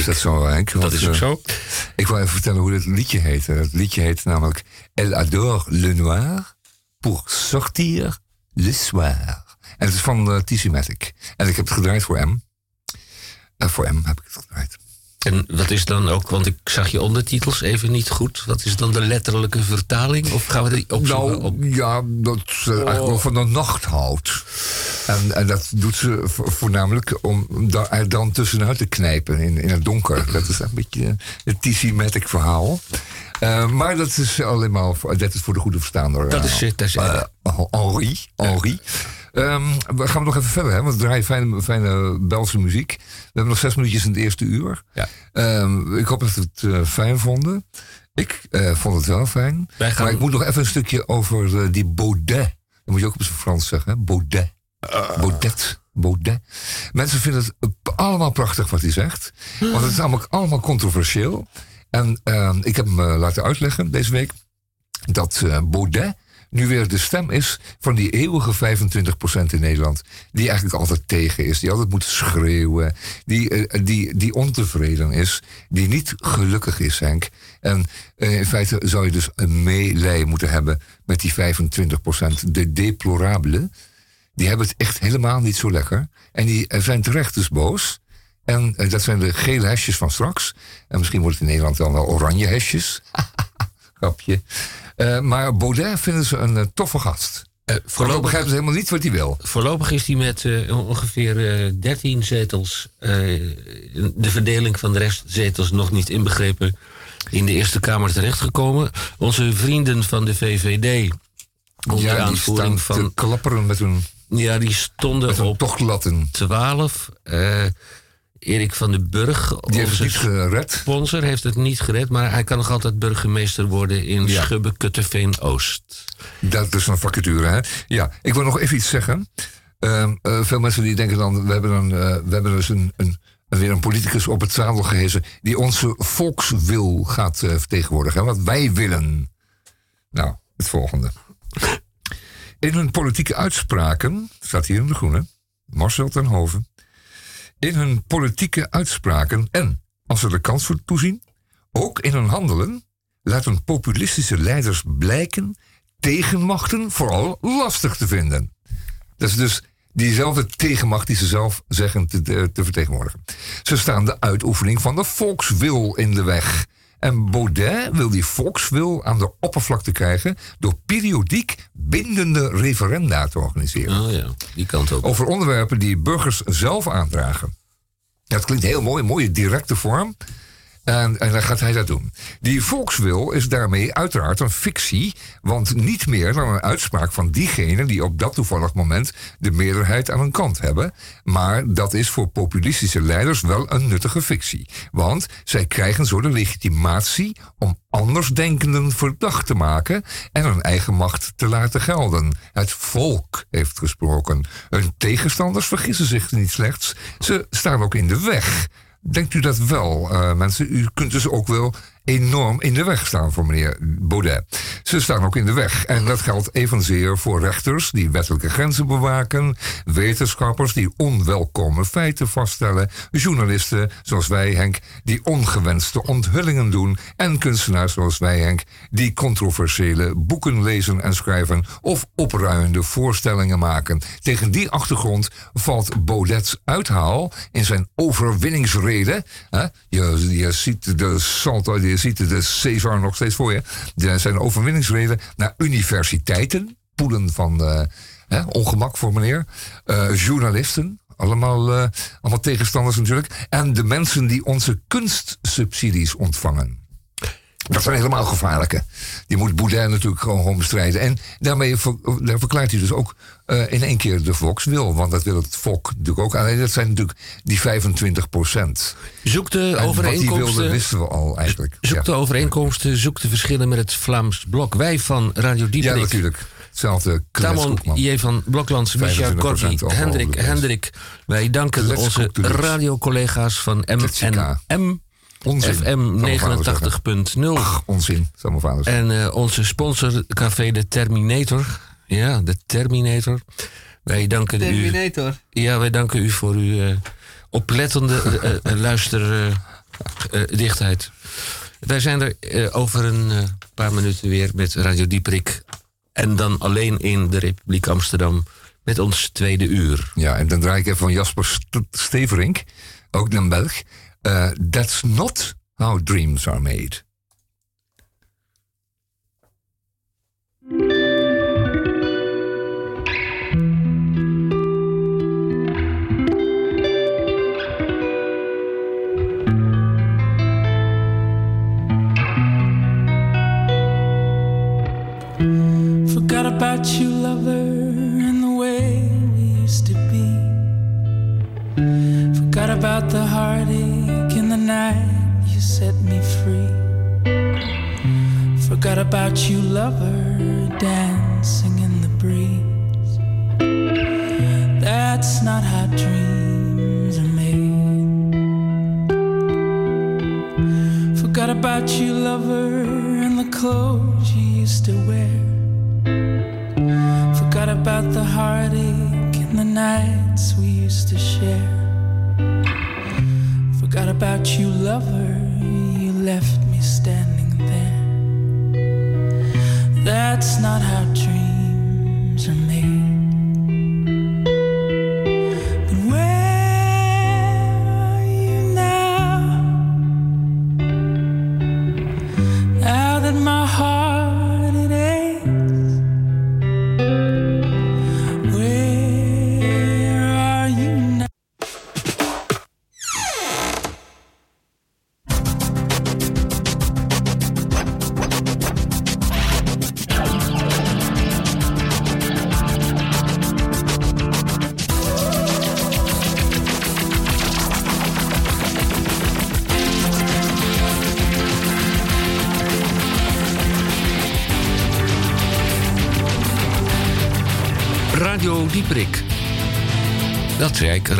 Is dat zo, Henk? dat is ook zo. Ik wil even vertellen hoe het liedje heet. Het liedje heet namelijk Elle adore le noir pour sortir le soir. En het is van uh, TC Matic. En ik heb het gedraaid voor M. Uh, voor M heb ik het gedraaid. En wat is dan ook, want ik zag je ondertitels even niet goed. Wat is dan de letterlijke vertaling? Of gaan we die opzoeken? Nou, op? ja, dat ze oh. eigenlijk wel van de nacht houdt. En, en dat doet ze voornamelijk om daar dan tussenuit te knijpen in, in het donker. Dat is een beetje het TC-matic verhaal. Uh, maar dat is alleen maar voor, dat is voor de goede verstaander. Dat is het. Dat is Henri. Henri. Um, we gaan nog even verder, hè, want we draaien fijne, fijne Belgische muziek. We hebben nog zes minuutjes in het eerste uur. Ja. Um, ik hoop dat we het uh, fijn vonden. Ik uh, vond het wel fijn. Gaan... Maar ik moet nog even een stukje over uh, die Baudet. Dat moet je ook op zijn Frans zeggen, hè? Baudet. Baudet. Baudet. Mensen vinden het allemaal prachtig wat hij zegt. Want het is namelijk allemaal controversieel. En ehm, ik heb hem laten uitleggen deze week. Dat Baudet nu weer de stem is van die eeuwige 25% in Nederland. Die eigenlijk altijd tegen is, die altijd moet schreeuwen, die, uh, die, die ontevreden is, die niet gelukkig is, Henk. En uh, in feite zou je dus een meelij moeten hebben met die 25%, de deplorabelen. Die hebben het echt helemaal niet zo lekker. En die zijn terecht dus boos. En dat zijn de gele hesjes van straks. En misschien wordt het in Nederland dan wel oranje hesjes. Grapje. Uh, maar Baudet vinden ze een uh, toffe gast. Uh, voorlopig begrijpen ze helemaal niet wat hij wil. Voorlopig is hij met ongeveer 13 zetels, de verdeling van de rest zetels nog niet inbegrepen, in de Eerste Kamer terechtgekomen. Onze vrienden van de VVD, onder ja, aanvoering van. Te klapperen met hun. Ja, die stonden op tochtlatten. 12. Erik van den Burg, Die heeft het niet gered. sponsor, heeft het niet gered. Maar hij kan nog altijd burgemeester worden in ja. Schubbe, Kutteveen, Oost. Dat is een vacature, hè? Ja, ik wil nog even iets zeggen. Uh, uh, veel mensen die denken dan, we hebben, een, uh, we hebben dus een, een, weer een politicus op het zadel gehezen... die onze volkswil gaat uh, vertegenwoordigen. Wat wij willen. Nou, het volgende. In hun politieke uitspraken, staat hier in de groene... Marcel ten Hoven in hun politieke uitspraken en, als ze er kans voor toezien, ook in hun handelen, laten populistische leiders blijken tegenmachten vooral lastig te vinden. Dat is dus diezelfde tegenmacht die ze zelf zeggen te, te vertegenwoordigen. Ze staan de uitoefening van de volkswil in de weg. En Baudet wil die volkswil aan de oppervlakte krijgen door periodiek bindende referenda te organiseren. Oh ja, die kant ook. Over onderwerpen die burgers zelf aandragen. Dat klinkt heel mooi, een mooie directe vorm. En, en, dan gaat hij dat doen. Die volkswil is daarmee uiteraard een fictie, want niet meer dan een uitspraak van diegenen die op dat toevallig moment de meerderheid aan hun kant hebben. Maar dat is voor populistische leiders wel een nuttige fictie. Want zij krijgen zo de legitimatie om andersdenkenden verdacht te maken en hun eigen macht te laten gelden. Het volk heeft gesproken. Hun tegenstanders vergissen zich niet slechts, ze staan ook in de weg. Denkt u dat wel, uh, mensen? U kunt dus ook wel enorm in de weg staan voor meneer Baudet. Ze staan ook in de weg. En dat geldt evenzeer voor rechters die wettelijke grenzen bewaken, wetenschappers die onwelkome feiten vaststellen, journalisten zoals wij, Henk, die ongewenste onthullingen doen, en kunstenaars zoals wij, Henk, die controversiële boeken lezen en schrijven of opruiende voorstellingen maken. Tegen die achtergrond valt Baudet's uithaal in zijn overwinningsrede. Hè? Je, je ziet de salto, je ziet de Cesar nog steeds voor je. Er zijn overwinningsreden naar universiteiten. Poelen van hè, ongemak voor meneer. Uh, journalisten. Allemaal, allemaal tegenstanders natuurlijk. En de mensen die onze kunstsubsidies ontvangen. Dat zijn helemaal gevaarlijke. Die moet Boudin natuurlijk gewoon bestrijden. En daarmee ver, verklaart hij dus ook uh, in één keer de volkswil. Want dat wil het volk natuurlijk ook. Alleen dat zijn natuurlijk die 25 procent. Zoek de overeenkomsten. Wat die wilde, wisten we al eigenlijk. Zoek ja. de overeenkomsten, zoek de verschillen met het Vlaams blok. Wij van Radio Dieperik. Ja, natuurlijk. Hetzelfde Tamon J. van Bloklands, Micha Corby, Hendrik, Hendrik. Wij danken onze radiocollega's van MNM. Onzin. FM 89.0. Onzin, zou mijn vader zeggen. En uh, onze sponsor, Café de Terminator. Ja, de Terminator. Wij danken Terminator. u. Ja, wij danken u voor uw uh, oplettende luisterdichtheid. Wij zijn er over een paar minuten weer met Radio Dieprik. En dan alleen in de Republiek Amsterdam met ons tweede uur. Ja, en dan draai ik even van Jasper St Steverink, ook een Belg. Uh, that's not how dreams are made. Forgot about you, lover, and the way we used to be. Forgot about the heartache you set me free. Forgot about you, lover, dancing in the breeze. That's not how dreams are made. Forgot about you, lover, and the clothes you used to wear Forgot about the heartache and the nights we used to share. Forgot about you, lover, you left me standing there. That's not how dreams are made.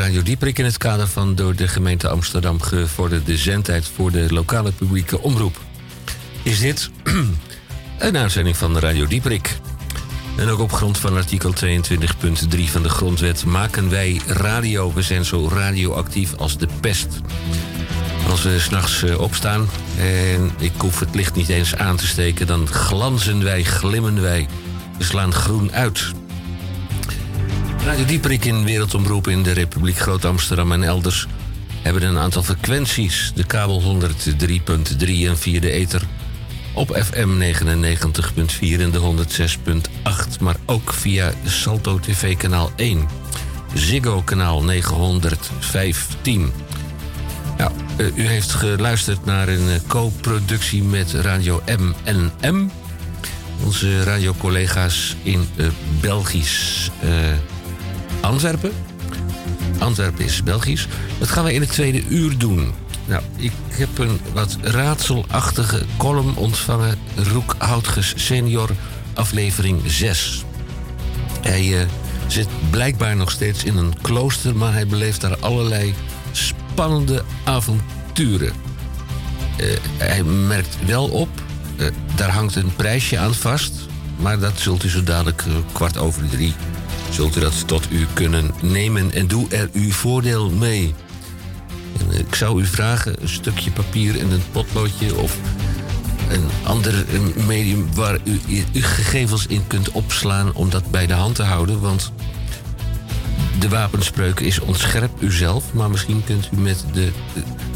Radio Dieprik in het kader van door de gemeente Amsterdam gevorderde zendtijd voor de lokale publieke omroep. Is dit een uitzending van Radio Dieprik. En ook op grond van artikel 22.3 van de Grondwet maken wij radio. We zijn zo radioactief als de pest. Als we s'nachts eh, opstaan en ik hoef het licht niet eens aan te steken, dan glanzen wij, glimmen wij. We slaan groen uit. Radio Dieperik in Wereldomroep in de Republiek Groot-Amsterdam en elders hebben een aantal frequenties. De kabel 103.3 en via de ether op FM 99.4 en de 106.8, maar ook via Salto TV kanaal 1. Ziggo kanaal 915. Nou, eh, u heeft geluisterd naar een eh, co-productie met Radio MNM. Onze radiocollega's in uh, Belgisch Antwerpen. Antwerpen is Belgisch. Dat gaan we in het tweede uur doen. Nou, ik heb een wat raadselachtige column ontvangen. Roek Houtges senior, aflevering 6. Hij uh, zit blijkbaar nog steeds in een klooster... maar hij beleeft daar allerlei spannende avonturen. Uh, hij merkt wel op, uh, daar hangt een prijsje aan vast... maar dat zult u zo dadelijk kwart over drie zult u dat tot u kunnen nemen en doe er uw voordeel mee. En ik zou u vragen een stukje papier en een potloodje of een ander medium waar u uw gegevens in kunt opslaan om dat bij de hand te houden. Want de wapenspreuk is ontscherp uzelf, maar misschien kunt u met de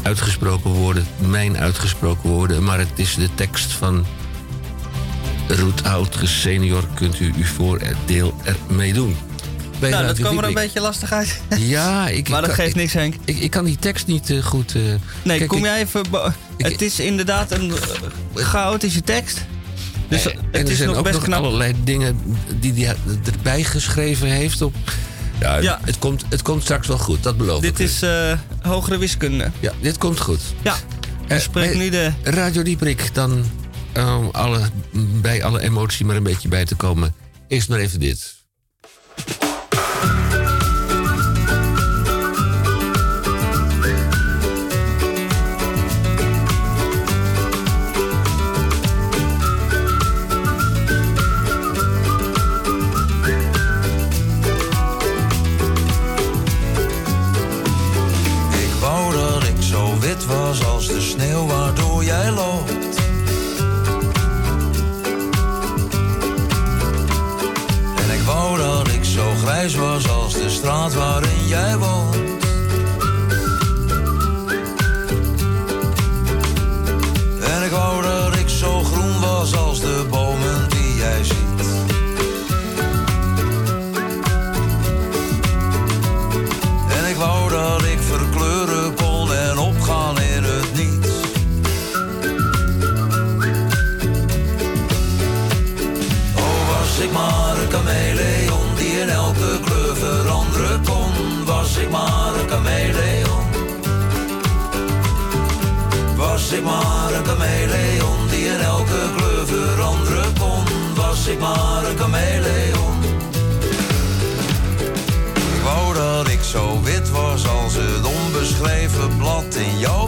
uitgesproken woorden, mijn uitgesproken woorden, maar het is de tekst van Roet senior kunt u uw voordeel ermee doen. nou, dat komt er een beetje lastig uit. Ja, ik, maar dat geeft niks, Henk. Ik, ik, kan die tekst niet uh, goed... Uh, nee, kijk, kom jij even... het is inderdaad een uh, chaotische tekst. Dus het en er is zijn nog ook best nog knap. allerlei dingen die hij erbij geschreven heeft op... Ja, Ja. Het, komt, het komt straks wel goed, dat beloof ik Dit is eh, hogere wiskunde. Ja, dit komt goed. Ja. Eh, spreek bij nu de... Radio Dieprik, dan om alle, bij alle emotie maar een beetje bij te komen, is maar even dit. was als de sneeuw waardoor jij loopt. Grijs was als de straat waarin jij woont. Ik. Ik wou dat ik zo wit was als het onbeschreven blad in jouw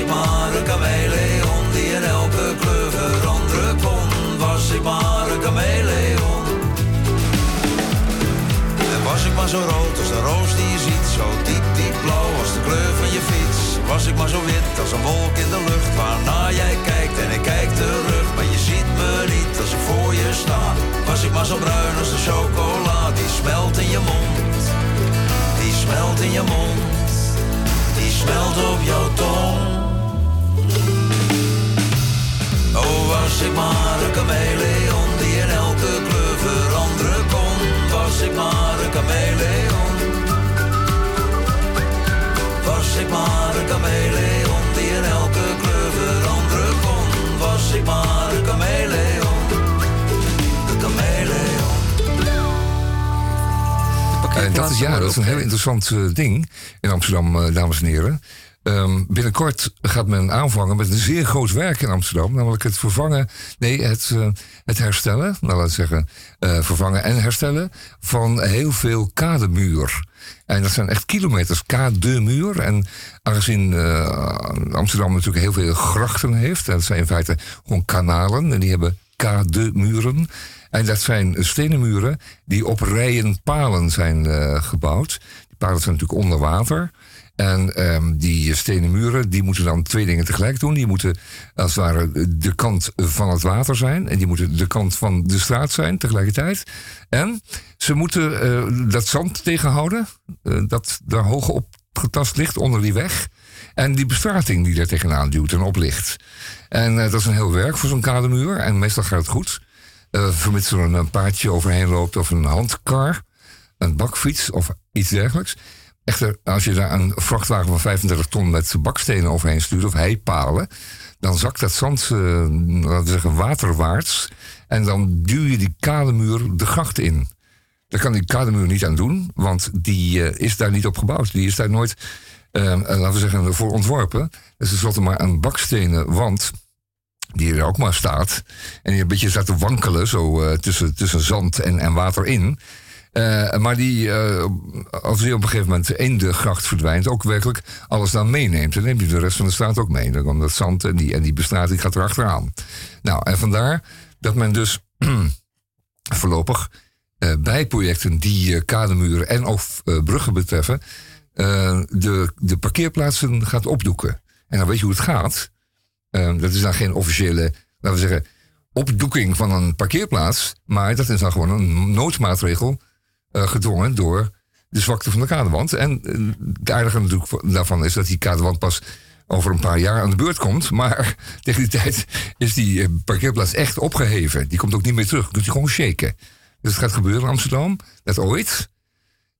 ik maar een chameleon die in elke kleur veranderen kon. Was ik maar een chameleon. En was ik maar zo rood als de roos die je ziet. Zo diep, diep blauw als de kleur van je fiets. Was ik maar zo wit als een wolk in de lucht. Waarna jij kijkt en ik kijk terug. Maar je ziet me niet als ik voor je sta. Was ik maar zo bruin als de chocola. Die smelt in je mond. Die smelt in je mond. Die smelt op jouw tong. Was ik maar een chameleon die in elke kleur veranderen kon. Was ik maar een chameleon. Was ik maar een chameleon die in elke kleur veranderen kon. Was ik maar een chameleon. Een chameleon. En dat is, ja, dat is een heel interessant eh, ding in Amsterdam, eh, dames en heren. Ehm, binnenkort gaat men aanvangen met een zeer groot werk in Amsterdam. Namelijk het vervangen, nee, het, eh, het herstellen, nou laten zeggen, eh, vervangen en herstellen van heel veel kademuur. En dat zijn echt kilometers kademuur. En aangezien eh, Amsterdam natuurlijk heel veel grachten heeft, dat zijn in feite gewoon kanalen en die hebben kademuren. En dat zijn stenen muren die op rijen palen zijn gebouwd. Die palen zijn natuurlijk onder water. En ehm, die stenen muren, die moeten dan twee dingen tegelijk doen. Die moeten als het ware de kant van het water zijn. En die moeten de kant van de straat zijn tegelijkertijd. En ze moeten eh, dat zand tegenhouden. eh, dat daar hoog op getast ligt onder die weg. En die bestrating die er tegenaan duwt en oplicht. En eh, dat is een heel werk voor zo'n kademuur. En meestal gaat het goed. Vermits er een paardje overheen loopt of een handkar. Een bakfiets of iets dergelijks. Echter, als je daar een vrachtwagen van 35 ton met bakstenen overheen stuurt of heipalen, dan zakt dat zand, eh, laten we zeggen, waterwaarts. En dan duw je die kademuur de gracht in. Daar kan die kademuur niet aan doen, want die eh, is daar niet op gebouwd. Die is daar nooit, eh, laten we zeggen, voor ontworpen. Dus er zat maar een bakstenen wand, die er ook maar staat. En die een beetje staat te wankelen, zo tussen, tussen zand en, en water in. Eh, maar die, eh, als die op een gegeven moment in de gracht verdwijnt, ook werkelijk alles dan meeneemt. Dan neemt hij de rest van de straat ook mee. Dan komt dat zand en die, en die bestrating gaat erachteraan. Nou, en vandaar dat men dus voorlopig eh, bij projecten die kademuren en of bruggen betreffen, de, de parkeerplaatsen gaat opdoeken. En dan weet je hoe het gaat. Dat is dan geen officiële, laten we zeggen, opdoeking van een parkeerplaats. Maar dat is dan gewoon een noodmaatregel gedwongen door de zwakte van de kadewand. En eh, het aardige natuurlijk daarvan is dat die kadewand pas over een paar jaar aan de beurt komt. Maar tegen die tijd is die eh, parkeerplaats echt opgeheven. Die komt ook niet meer terug. Doet hij gewoon shaken. Dus het gaat gebeuren in Amsterdam. Dat ooit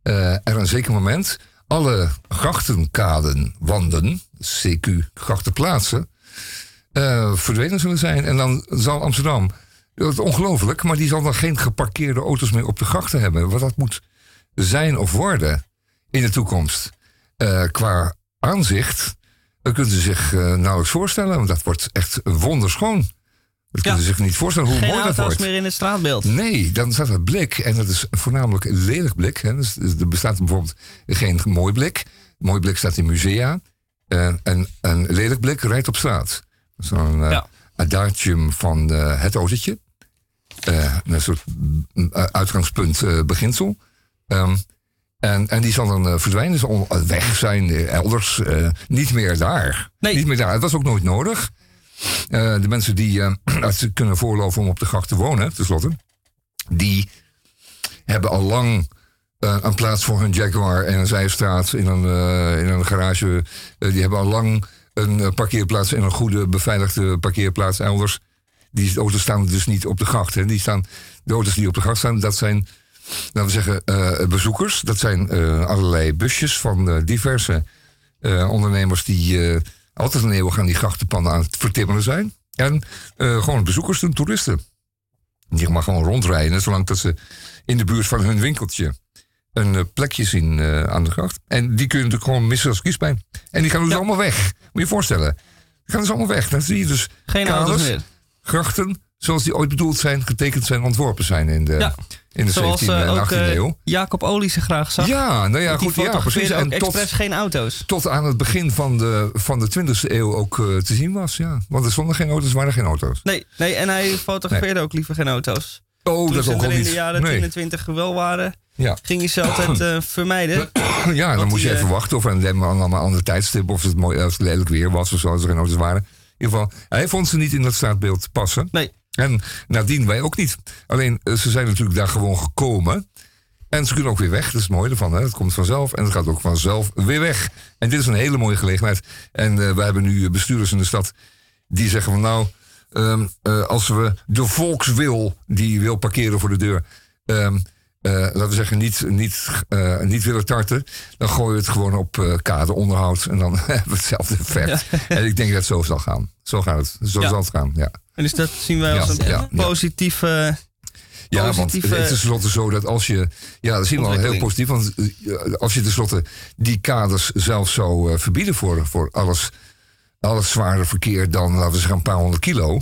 eh, er een zeker moment alle grachtenkaden, wanden, CQ, grachtenplaatsen, eh verdwenen zullen zijn. En dan zal Amsterdam, dat is ongelooflijk, maar die zal dan geen geparkeerde auto's meer op de grachten hebben. Wat dat moet zijn of worden, in de toekomst. qua aanzicht dat kunt u zich nauwelijks voorstellen, want dat wordt echt wonderschoon. Dat kunnen ze zich niet voorstellen hoe mooi dat wordt. meer in het straatbeeld. Nee, dan staat het blik. En dat is voornamelijk een lelijk blik. Hè. Dus, er bestaat bijvoorbeeld geen mooi blik. mooi blik staat in musea. Uh, en een lelijk blik rijdt op straat. Zo'n ja. adagium van het autootje. Een soort uitgangspunt beginsel. Um, en, en die zal dan verdwijnen. Zal weg zijn, elders. niet meer daar. Nee. Niet meer daar. Het was ook nooit nodig. De mensen die het kunnen voorloven om op de gracht te wonen, tenslotte, die hebben al lang uh, een plaats voor hun Jaguar en een zijstraat in een, in een garage. die hebben al lang een parkeerplaats in een goede beveiligde parkeerplaats elders. Die auto's staan dus niet op de gracht. Hè. Die staan, de auto's die op de gracht staan, dat zijn, laten we zeggen, bezoekers. Dat zijn allerlei busjes van diverse ondernemers die altijd een eeuwig aan die grachtenpannen aan het vertimmeren zijn. En gewoon bezoekers doen, toeristen. Die maar gewoon rondrijden, zolang dat ze in de buurt van hun winkeltje een plekje zien aan de gracht. En die kun je natuurlijk gewoon missen als kiespijn. En die gaan dus allemaal weg. Moet je je voorstellen. Die gaan dus allemaal weg. Dan zie je dus Geen auto's meer. Grachten, zoals die ooit bedoeld zijn, getekend zijn, ontworpen zijn in de, ja. in de Zoals, 17e en 18e uh, eeuw. Jacob Olie ze graag zag. Ja, nou ja, goed, ja, precies. En tot, geen auto's. Tot aan het begin van de, van de 20e eeuw ook uh, te zien was, ja. Want er stonden geen auto's, waren geen auto's. Nee, nee en hij fotografeerde nee. ook liever geen auto's. Oh, Toen dat ook niet. in de jaren nee. 10 en 20 wel waren, ja. ging je ze altijd uh, vermijden. Ja, dan moest je even wachten of een allemaal andere tijdstip of het mooi als het lelijk weer was of zo, als er geen auto's waren. In ieder geval, hij vond ze niet in dat straatbeeld passen. Nee. En nadien wij ook niet. Alleen, eh, ze zijn natuurlijk daar gewoon gekomen. En ze kunnen ook weer weg. Dat is het mooie ervan. Hè? Het komt vanzelf en het gaat ook vanzelf weer weg. En dit is een hele mooie gelegenheid. En uh, we hebben nu bestuurders in de stad die zeggen van nou... Um, uh, als we de volkswil die wil parkeren voor de deur... Um, uh, laten we zeggen, niet, niet, uh, niet willen tarten, dan gooi je het gewoon op uh, kaderonderhoud en dan hebben we hetzelfde effect. Ja. En ik denk dat het zo zal gaan. Zo gaat het. Zo ja. zal het gaan, ja. En is dat zien wij als een positieve. Ja, want het is tenslotte zo dat als je. Ja, dat zien we al heel positief. Want als je tenslotte die kaders zelf zou verbieden voor, voor alles, alles zware verkeer dan, laten we zeggen, een paar honderd kilo.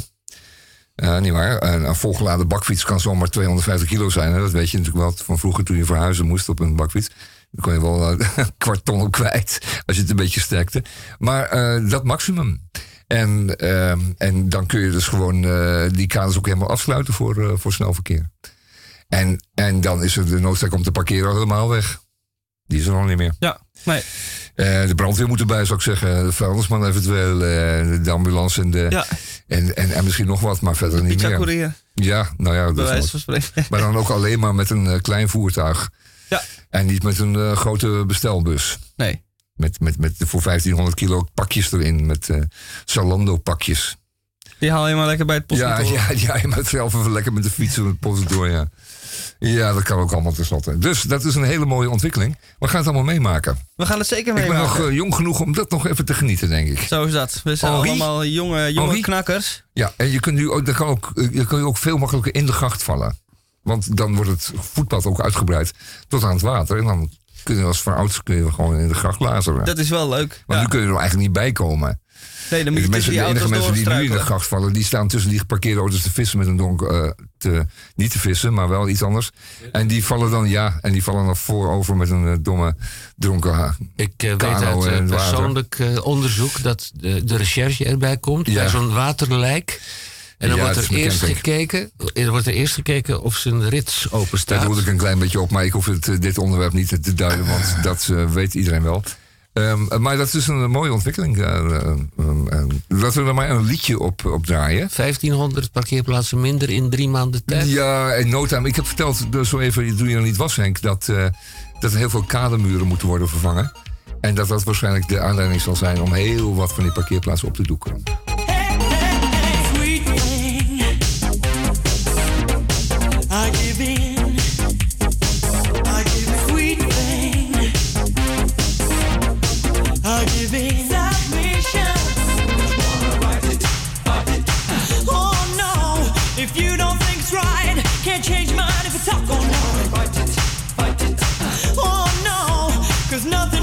Uh, niet waar. Een, een volgeladen bakfiets kan zomaar 250 kilo zijn. Hè? Dat weet je natuurlijk wel van vroeger toen je verhuizen moest op een bakfiets. Dan kon je wel uh, een kwart ton kwijt als je het een beetje sterkte. Maar uh, dat maximum. En, ehm, en dan kun je dus gewoon die kaders ook helemaal afsluiten voor, voor snel verkeer. En, en dan is er de noodzaak om te parkeren helemaal weg. Die is er nog niet meer. Ja, nee. Uh, de brandweer moet erbij, zou ik zeggen. De vuilnisman eventueel. Uh, de ambulance en, de, ja. en, en, en, misschien nog wat, maar verder niet meer. Ja, nou ja. Dat maar dan ook alleen maar met een uh, klein voertuig. Ja. En niet met een grote bestelbus. Nee. Met, met, met voor 1500 kilo pakjes erin. Met Salando pakjes. Die haal je maar lekker bij het postkantoor. Ja, ja, ja je moet zelf even lekker met de fiets met het postkantoor, ja. Ja, dat kan ook allemaal tenslotte. Dus dat is een hele mooie ontwikkeling. We gaan het allemaal meemaken. We gaan het zeker meemaken. Ik ben nog uh, jong genoeg om dat nog even te genieten, denk ik. Zo is dat. We zijn Henri? allemaal jonge, jonge knakkers. Ja, en je kunt nu ook, kan ook, je kan ook veel makkelijker in de gracht vallen. Want dan wordt het voetpad ook uitgebreid tot aan het water. En dan kun je als kun je gewoon in de gracht lazeren. Dat is wel leuk. Maar nu kun je er eigenlijk niet bij komen. Nee, dan moet je de, mensen, de enige mensen die nu in de gracht vallen, die staan tussen die geparkeerde auto's te vissen met een donker. Uh, te, niet te vissen, maar wel iets anders. En die vallen dan, ja, en die vallen dan voorover met een uh, domme dronken Ik uh, weet uit persoonlijk onderzoek dat de, de, recherche erbij komt ja. bij zo'n waterlijk. En dan ja, wordt er eerst gekeken, er wordt er eerst gekeken of zijn rits open staat. Daar moet ik een klein beetje op, maar ik hoef het, dit onderwerp niet te duiden, want dat weet iedereen wel. Um, maar dat is een mooie ontwikkeling. Uh, uh, laten we er maar een liedje op, op draaien. 1500 parkeerplaatsen minder in drie maanden tijd. Ja, in no time. Ik heb verteld, dus zo even toen je er niet was, Henk, dat, uh, dat er heel veel kademuren moeten worden vervangen. En dat dat waarschijnlijk de aanleiding zal zijn om heel wat van die parkeerplaatsen op te doeken. Hey, hey, hey, I give in. Talk all night. Fight it, fight it. Oh no, cause kwart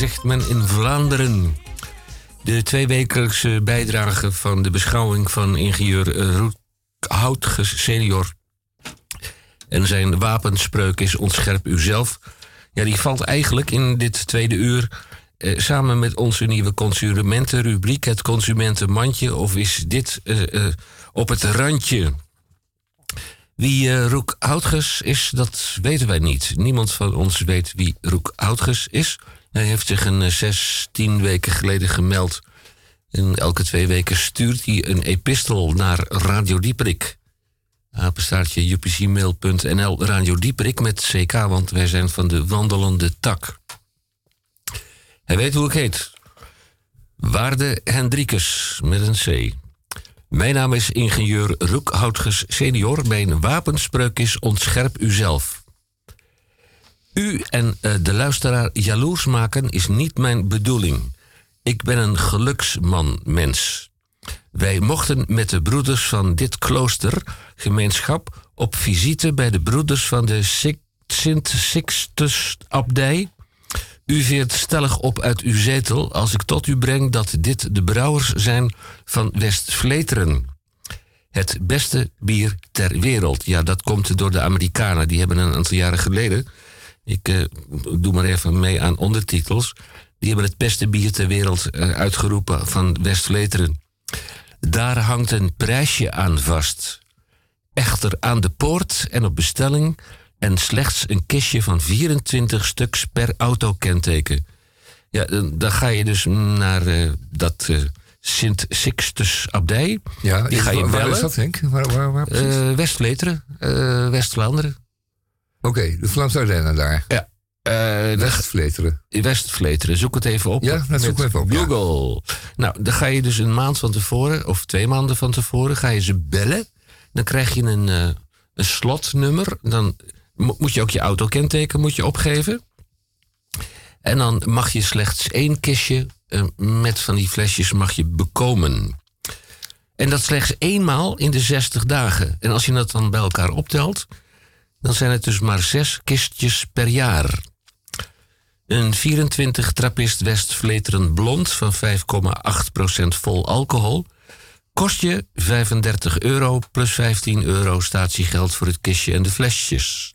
zegt men in Vlaanderen. De tweewekelijkse bijdrage van de beschouwing van ingenieur Roek Houtges senior. En zijn wapenspreuk is ontscherp uzelf. Ja, die valt eigenlijk in dit tweede uur eh, samen met onze nieuwe consumentenrubriek, het consumentenmandje. Of is dit eh, eh, op het randje? Wie uh, Roek Houtges is, dat weten wij niet. Niemand van ons weet wie Roek Houtges is. Hij heeft zich een zestien weken geleden gemeld. En elke twee weken stuurt hij een epistel naar Radio Dieperik. Apenstaartje upcmail.nl Radio Dieperik met CK, want wij zijn van de wandelende tak. Hij weet hoe ik heet. Waarde Hendrikus met een C. Mijn naam is ingenieur Roekhoutges senior. Mijn wapenspreuk is ontscherp uzelf. U en uh, de luisteraar jaloers maken is niet mijn bedoeling. Ik ben een geluksman mens. Wij mochten met de broeders van dit kloostergemeenschap op visite bij de broeders van de Sint Sixtus Abdij u veert stellig op uit uw zetel als ik tot u breng dat dit de brouwers zijn van West-Vleteren. Het beste bier ter wereld. Ja, dat komt door de Amerikanen. Die hebben een aantal jaren geleden. Ik uh, doe maar even mee aan ondertitels. Die hebben het beste bier ter wereld uh, uitgeroepen van West-Vleteren. Daar hangt een prijsje aan vast. Echter aan de poort en op bestelling en slechts een kistje van 24 stuks per autokenteken. Ja, dan ga je dus naar uh, dat uh, Sint Sixtus Abdij. Ja, die ga je waar. Waar is dat, Henk? Waar, waar, waar uh, West-Vleteren, West-Vlaanderen. Oké, okay, de Vlaamse Ardennen daar. Ja. West-Vleteren. West-Vleteren, zoek het even op. Ja, dat zoek ik even op. Google. Ja. Nou, dan ga je dus een maand van tevoren, of twee maanden van tevoren, ga je ze bellen. Dan krijg je een, een slotnummer. Dan moet je ook je autokenteken moet je opgeven. En dan mag je slechts één kistje uh, met van die flesjes mag je bekomen. En dat slechts eenmaal in de 60 dagen. En als je dat dan bij elkaar optelt, dan zijn het dus maar zes kistjes per jaar. Een 24 trappist West-Vleteren blond van 5,8% vol alcohol kost je 35 euro plus 15 euro statiegeld voor het kistje en de flesjes.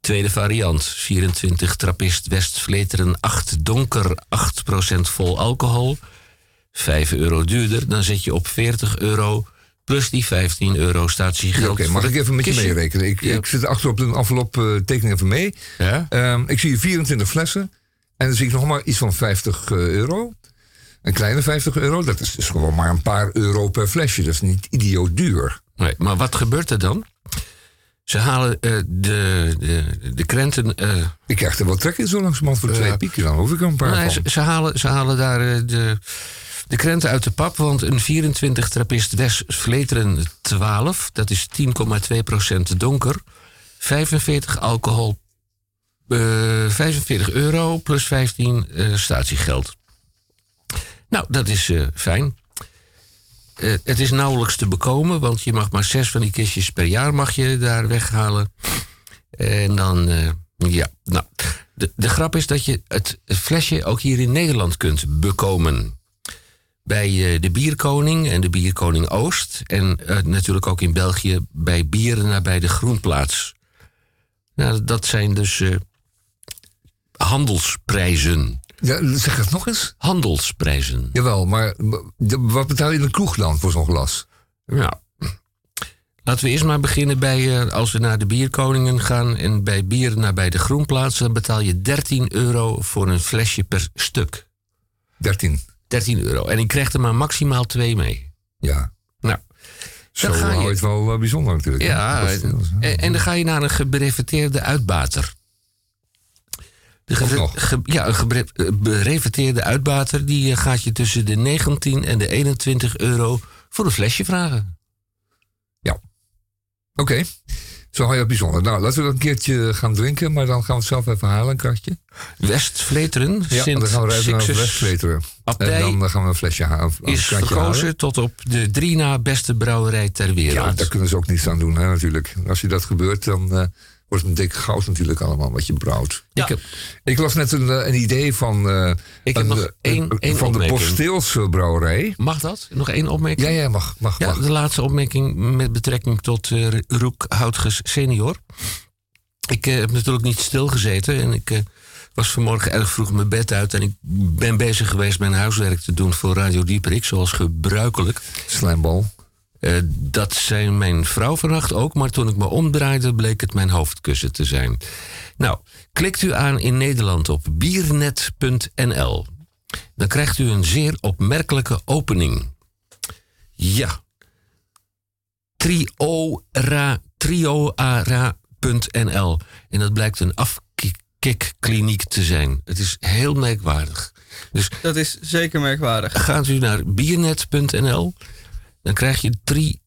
Tweede variant, 24 trappist West-Vleteren 8 donker, 8% vol alcohol. 5 euro duurder, dan zit je op 40 euro plus die 15 euro statiegeld. Ja, Oké, okay, mag ik even met je meerekenen? Ik, ja. ik zit achter op een envelop uh, tekening even mee. Ja? Um, ik zie 24 flessen en dan zie ik nog maar iets van 50 uh, euro. Een kleine 50 euro, dat is dus gewoon maar een paar euro per flesje. Dat is niet idioot duur. Nee, maar wat gebeurt er dan? Ze halen uh, de, de, de krenten. Uh, ik krijg er wel trek in zo langzamerhand voor de twee pieken. Dan hoef ik er een paar nee, van. Ze, ze, halen, ze halen daar de, de krenten uit de pap. Want een 24 trappist West Vleteren 12, dat is 10,2% donker. 45 alcohol, 45 euro plus 15 statiegeld. Nou, dat is fijn. Uh, het is nauwelijks te bekomen, want je mag maar zes van die kistjes per jaar mag je daar weghalen. En dan, uh, ja, nou, de grap is dat je het flesje ook hier in Nederland kunt bekomen. Bij uh, de Bierkoning en de Bierkoning Oost. En natuurlijk ook in België bij Bieren nabij de Groenplaats. Nou, dat zijn dus handelsprijzen. Ja, zeg het nog eens. Handelsprijzen. Jawel, maar wat betaal je in de kroeg dan voor zo'n glas? Ja. Laten we eerst maar beginnen bij, uh, als we naar de bierkoningen gaan en bij bier naar bij de groenplaats, dan betaal je 13 euro voor een flesje per stuk. 13? 13 euro. En ik krijg er maar maximaal twee mee. Ja. Nou. Zo dan ga je het wel bijzonder natuurlijk. Ja, en, en, dan ga je naar een gebrefeteerde uitbater. De ge, ge, ja, een gereveteerde uitbater die gaat je tussen de 19 en de 21 euro voor een flesje vragen. Ja. Oké. Okay. Zo het bijzonder. Nou, laten we dat een keertje gaan drinken, maar dan gaan we het zelf even halen, een kratje. West-Vleteren. Ja, Sint dan gaan we rijden naar West-Vleteren. En dan gaan we een flesje halen. Een is halen. tot op de drie na beste brouwerij ter wereld. Ja, daar kunnen ze ook niets aan doen, hè, natuurlijk. Als je dat gebeurt, dan... Uh, wordt een dik goud natuurlijk allemaal wat je brouwt. Ik, heb, Ik las net een, eh, een idee van, eh, Ik heb een, nog eh, één- een- één van de. Posteelse brouwerij. mag dat? Nog één opmerking? Ja, ja, mag. mag, Ja, mag. de laatste opmerking met betrekking tot eh Roek Houtges senior. Ik eh, heb natuurlijk niet stilgezeten en ik eh, was vanmorgen erg vroeg mijn bed uit... en ik ben bezig geweest mijn huiswerk te doen voor Radio Dieperik, zoals gebruikelijk. Slijmbal. Eh, dat zei mijn vrouw vannacht ook, maar toen ik me omdraaide bleek het mijn hoofdkussen te zijn. Nou, klikt u aan in Nederland op biernet.nl. Dan krijgt u een zeer opmerkelijke opening. Ja. Triora, trioara.nl. En dat blijkt een afkikkliniek te zijn. Het is heel merkwaardig. Dus Dat is zeker merkwaardig. gaat u naar biernet.nl, dan krijg je drie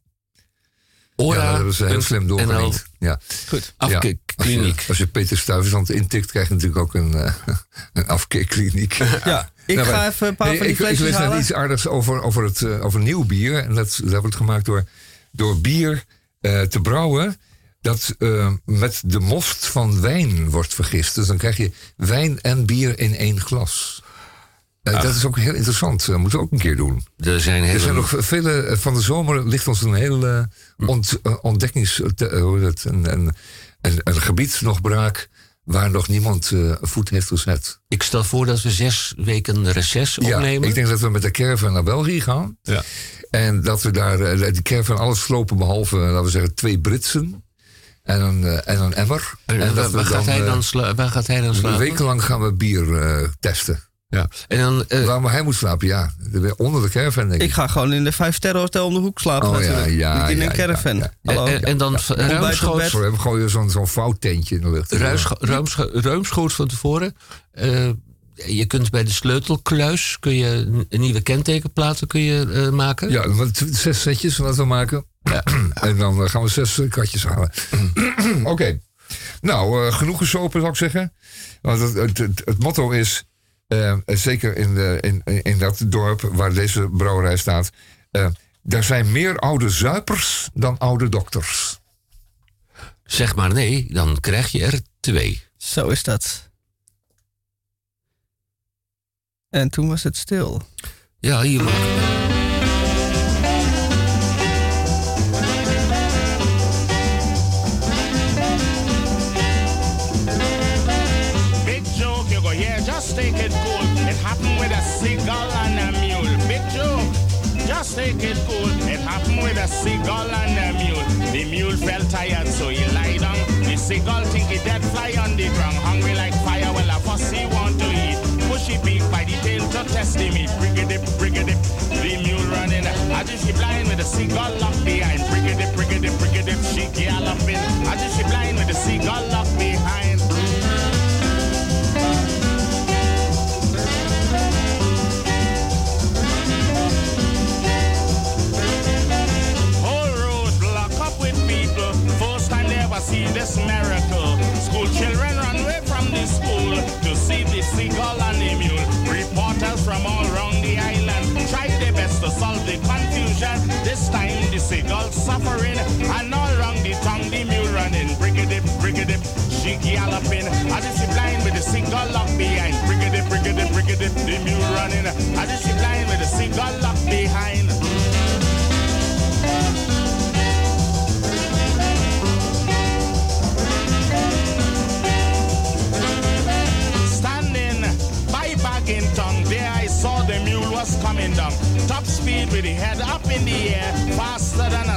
ora. ja, dat is heel slim doorgelegd. Ja. Goed. Ja. Als, Afkikkliniek. je, als je Peter Stuyvesant intikt, krijg je natuurlijk ook een, eh, een afkikkliniek. Ja, ik Nou, ga maar- even een paar van die ik, ik flesjes lees net iets aardigs over, over, het, eh, over nieuw bier. En dat, dat wordt gemaakt door, door bier eh, te brouwen. Dat met de most van wijn wordt vergist. Dus dan krijg je wijn en bier in één glas. Eh, dat is ook heel interessant. Dat moeten we ook een keer doen. Er zijn Er zijn nog vele. eh, Van de zomer ligt ons een heel eh, ont, eh, ontdekkings. het, een, een, een, een gebied nog braak. waar nog niemand voet heeft gezet. Ik stel voor dat we zes weken reces Ja, opnemen. ik denk dat we met de caravan naar België gaan. Ja. En dat we daar eh, die caravan alles slopen behalve, laten we zeggen, twee Britsen. En een, en een emmer. En en waar, gaat hij dan waar gaat hij dan slapen? Wekenlang gaan we bier testen. Ja. En dan, eh, Waar maar hij moet slapen, ja. Onder de caravan, denk ik. Ik ga gewoon in de vijf sterren hotel om de hoek slapen. Oh, ja, natuurlijk. ja, Niet in ja, een caravan. ja, ja. Hallo. en, en dan ruimschoots. We hebben gewoon zo'n zo'n vouwtentje in de lucht. ruimscho- ruimscho- ruimschoots van tevoren. Eh, je kunt bij de sleutelkluis kun je n- nieuwe kentekenplaten kun je, eh, maken. Ja, wat- zes setjes laten we maken. en dan gaan we zes katjes halen. Oké. Nou, eh, genoeg gesopen zou ik zeggen. Want het, het, het, het motto is, eh, zeker in, de, in, in dat dorp waar deze brouwerij staat... eh, er zijn meer oude zuipers dan oude dokters. Zeg maar nee, dan krijg je er twee. Zo is dat. En toen was het stil. Ja, hier just it cool. It happened with a seagull and a mule. The mule felt tired, so he lie down. The seagull think he dead fly on the ground. Hungry like fire, well, a fussy want to eat. Pushy beak by the tail to test the meat. Brigadip, brigadip, the mule running. As if she blind with the seagull locked behind. Brigadip, brigadip, brigadip, she galloping. As if she blind with the seagull locked behind. Seagull and all around the tongue the mule running. Brigadip, brigadip, she galloping as if she blind with the seagull locked behind. Brigadip, brigadip, brigadip, the mule running as if she blind with the seagull locked behind. By Baggington, there I saw the mule was coming down. Top speed with the head up in the air, than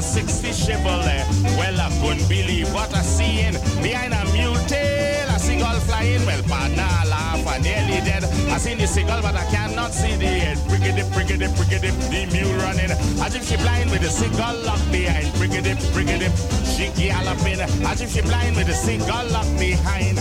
a 60 Chevrolet. Well, I couldn't believe what I seen behind a mule tail. A seagull flying, well, partner, I laugh, I nearly dead. I seen the seagull, but I cannot see the head. Brigadip, brigadip, brigadip, the mule running. As if she blind with the seagull locked behind. Brigadip, brigadip, she galloping. As if she blind with the seagull locked behind.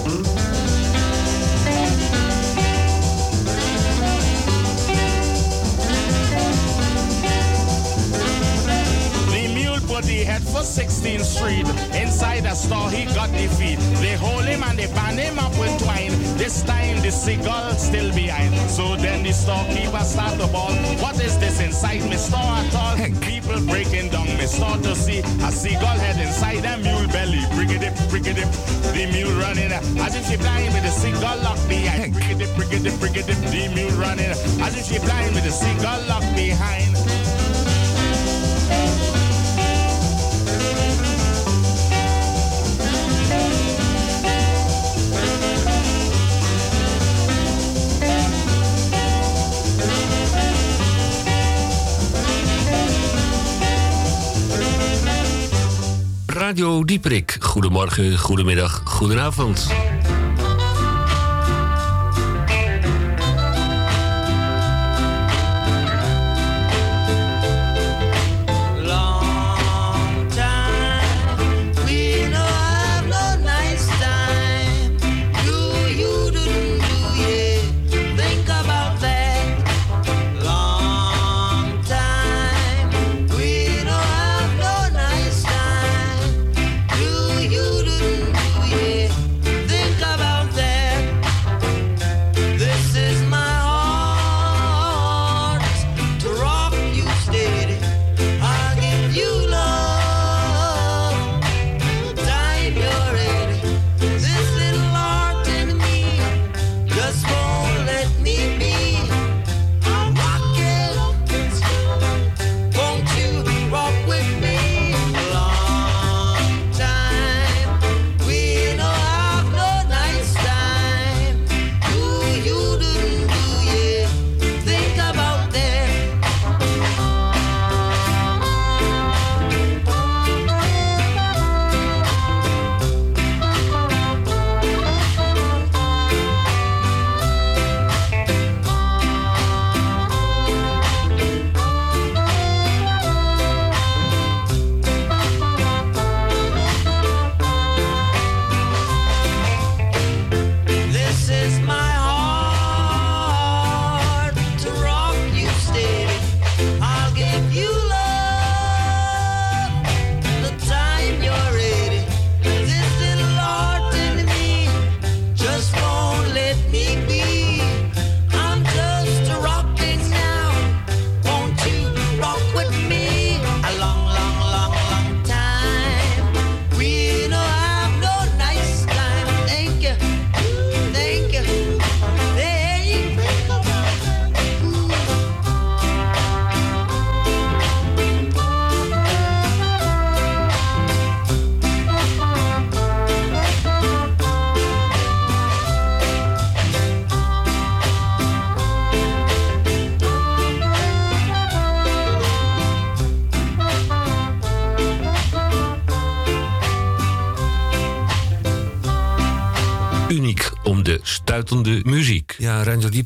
Mule put the head for 16th Street. Inside the store, he got defeat. They hold him and they band him up with twine. This time, the seagull still behind. So then the storekeeper start the ball. What is this inside me store at all? People breaking down me store to see a seagull head inside a mule belly. Brigadip, dip, briggy dip, the mule running. As if she blind with a cigar lock behind. Briggy dip, briggy dip, briggy dip, the mule running. As if she blind with a seagull lock behind. Radio Dieperik. Goedemorgen, goedemiddag, goedenavond.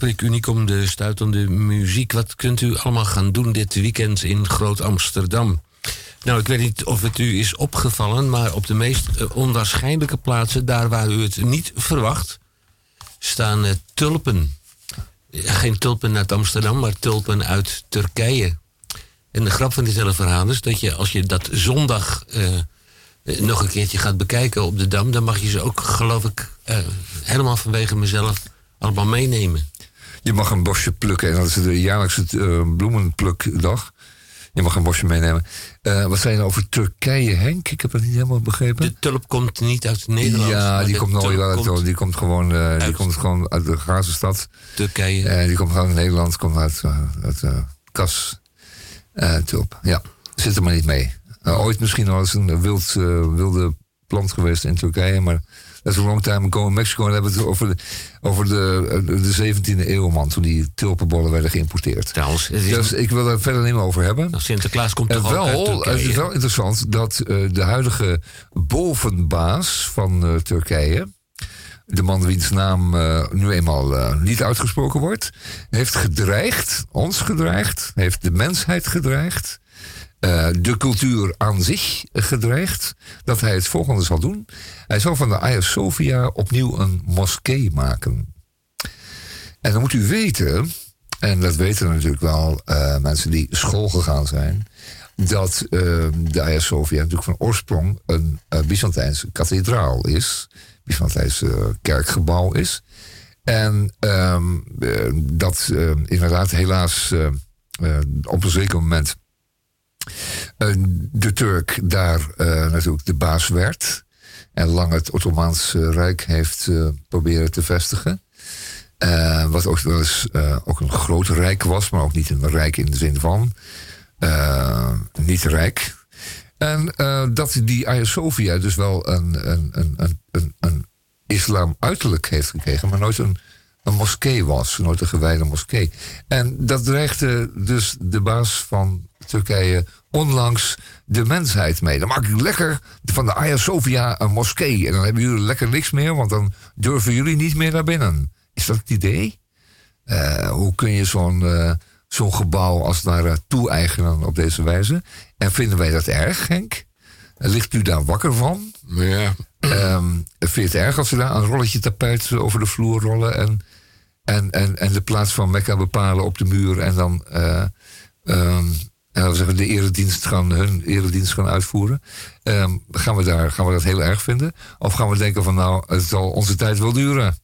Dieperik, Unicum, de stuitende muziek. Wat kunt u allemaal gaan doen dit weekend in Groot Amsterdam? Nou, ik weet niet of het u is opgevallen, maar op de meest uh, onwaarschijnlijke plaatsen, daar waar u het niet verwacht, staan uh, tulpen. Geen tulpen uit Amsterdam, maar tulpen uit Turkije. En de grap van dit hele verhaal is dat je, als je dat zondag nog een keertje gaat bekijken op de dam, dan mag je ze ook, geloof ik, helemaal vanwege mezelf allemaal meenemen. Je mag een bosje plukken en dat is de jaarlijkse uh, bloemenplukdag. Je mag een bosje meenemen. Uh, wat zijn er over Turkije, Henk? Ik heb het niet helemaal begrepen. De tulp komt niet uit Nederland. Ja, die komt nooit uit. Komt die komt gewoon, uh, die komt gewoon uit de Gazenstad. Turkije. En die komt gewoon uit Nederland, komt uit, uit Kas. tulp. Ja, zit er maar niet mee. ooit misschien al eens een wild, wilde plant geweest in Turkije, maar dat is een long time ago in Mexico. En hebben we het over de, over de, de 17e eeuw, man. Toen die tulpenbollen werden geïmporteerd. Trouwens, dus ik wil er verder niet meer over hebben. Nou, Sinterklaas komt toch wel, uit Het is wel interessant dat uh, de huidige bovenbaas van uh, Turkije... de man wiens naam uh, nu eenmaal niet uitgesproken wordt... heeft gedreigd, ons gedreigd, heeft de mensheid gedreigd... Uh, de cultuur aan zich gedreigd dat hij het volgende zal doen. Hij zal van de Hagia Sophia opnieuw een moskee maken. En dan moet u weten, en dat weten natuurlijk wel uh, mensen die school gegaan zijn, dat uh, de Hagia Sophia natuurlijk van oorsprong een Byzantijnse kathedraal is, Byzantijnse kerkgebouw is. En um, dat inderdaad helaas op een zeker moment de Turk daar uh, natuurlijk de baas werd. en lang het Ottomaanse Rijk heeft proberen te vestigen. wat ook wel eens ook een groot rijk was, maar ook niet een rijk in de zin van niet rijk. En dat die Hagia dus wel een, een, een, een, een islam uiterlijk heeft gekregen, maar nooit een, een moskee was, nooit een gewijde moskee. En dat dreigde dus de baas van Turkije onlangs de mensheid mee. Dan maak ik lekker van de Hagia Sophia een moskee. En dan hebben jullie lekker niks meer, want dan durven jullie niet meer naar binnen. Is dat het idee? Uh, hoe kun je zo'n uh, zo'n gebouw als daar toe-eigenen op deze wijze? En vinden wij dat erg, Henk? Ligt u daar wakker van? Ja. Um, vind je het erg als ze daar een rolletje tapijt over de vloer rollen en, en, en, en de plaats van Mekka bepalen op de muur en dan uh, um, en zeggen, de eredienst gaan, hun eredienst gaan uitvoeren? Um, gaan, we daar, gaan we dat heel erg vinden? Of gaan we denken van nou, het zal onze tijd wel duren,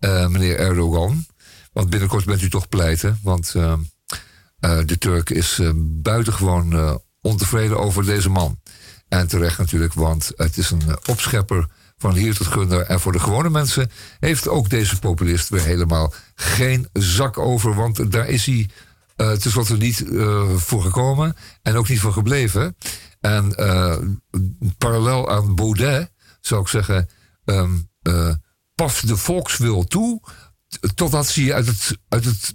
uh, meneer Erdogan? Want binnenkort bent u toch pleiten, want uh, de Turk is buitengewoon ontevreden over deze man. En terecht natuurlijk, want het is een eh, opschepper van hier tot gunder. En voor de gewone mensen heeft ook deze populist weer helemaal geen zak over. Want daar is hij uh, tenslotte niet uh, voor gekomen en ook niet voor gebleven. En uh, parallel aan Baudet zou ik zeggen: um, pas de volkswil toe. Totdat ze je uit het, uit, het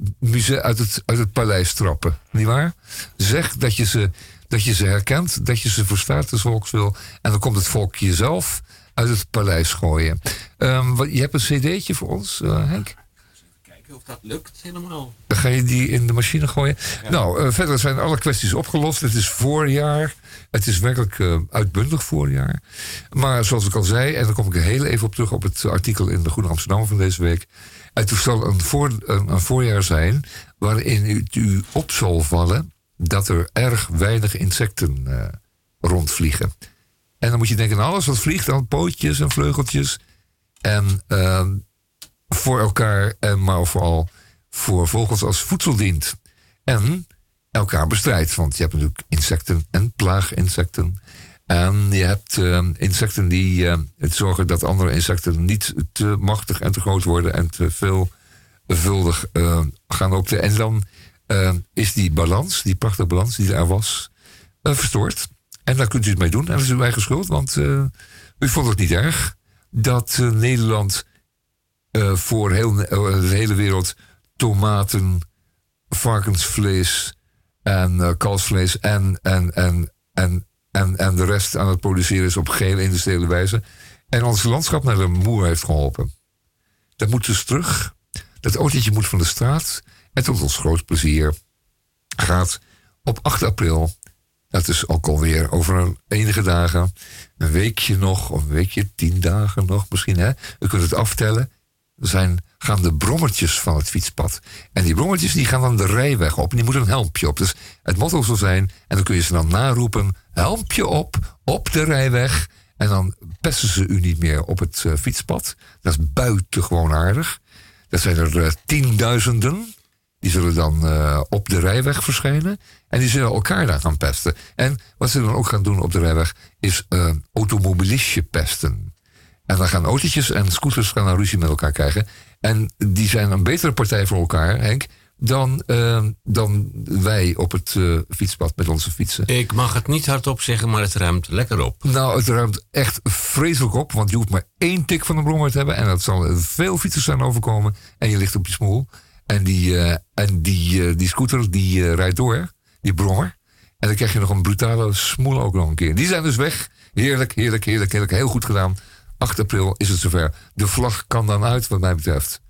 uit, het, uit het paleis trappen. Niet waar? Zeg dat je ze dat je ze herkent, dat je ze verstaat, de volkswil. En dan komt het volk jezelf uit het paleis gooien. Um, je hebt een cd'tje voor ons, uh, Henk? Kijken of dat lukt helemaal. Dan ga je die in de machine gooien. Nou, uh, verder zijn alle kwesties opgelost. Het is voorjaar. Het is werkelijk uh, uitbundig voorjaar. Maar zoals ik al zei, en dan kom ik er heel even op terug op het artikel in de Groene Amsterdam van deze week. Het zal een, voor, een, een voorjaar zijn waarin u, u op zal vallen dat er erg weinig insecten uh, rondvliegen. En dan moet je denken, alles wat vliegt, dan pootjes en vleugeltjes. En uh, voor elkaar, en maar vooral voor vogels als voedsel dient. En elkaar bestrijdt. Want je hebt natuurlijk insecten en plaaginsecten. En je hebt uh, insecten die uh, het zorgen dat andere insecten niet te machtig en te groot worden en te veelvuldig gaan optreden. En dan is die balans, die prachtige balans die er was, uh, verstoord. En daar kunt u het mee doen. En dat is uw eigen schuld, want uh, u vond het niet erg dat Nederland voor heel, de hele wereld tomaten, varkensvlees en kalfsvlees en, en, en, en, en, en de rest aan het produceren is op geen industriële wijze. En ons landschap naar de moer heeft geholpen. Dat moet dus terug. Dat autootje moet van de straat. En tot ons groot plezier gaat op 8 april, dat is ook alweer over enige dagen, een weekje nog, of een weekje, tien dagen nog misschien, hè? U kunt het aftellen. Zijn, gaan de brommertjes van het fietspad. En die brommertjes die gaan dan de rijweg op en die moeten een helmpje op. Dus het motto zal zijn, en dan kun je ze dan naroepen, helmpje op, op de rijweg. En dan pesten ze u niet meer op het uh, fietspad. Dat is buitengewoon aardig. Dat zijn er uh, tienduizenden. Die zullen dan uh, op de rijweg verschijnen. En die zullen elkaar daar gaan pesten. En wat ze dan ook gaan doen op de rijweg is uh, automobilistje pesten. En dan gaan autootjes en scooters gaan een ruzie met elkaar krijgen. En die zijn een betere partij voor elkaar, Henk, dan, uh, dan wij op het uh, fietspad met onze fietsen. Ik mag het niet hardop zeggen, maar het ruimt lekker op. Nou, het ruimt echt vreselijk op, want je hoeft maar één tik van de brommer te hebben. En dat zal veel fietsers zijn overkomen. En je ligt op je smoel. En die, uh, en die, uh, die scooter die uh, rijdt door, die brommer. En dan krijg je nog een brutale smoel ook nog een keer. Die zijn dus weg. Heerlijk, heerlijk, heerlijk, heerlijk. Heel goed gedaan. 8 april is het zover. De vlag kan dan uit, wat mij betreft.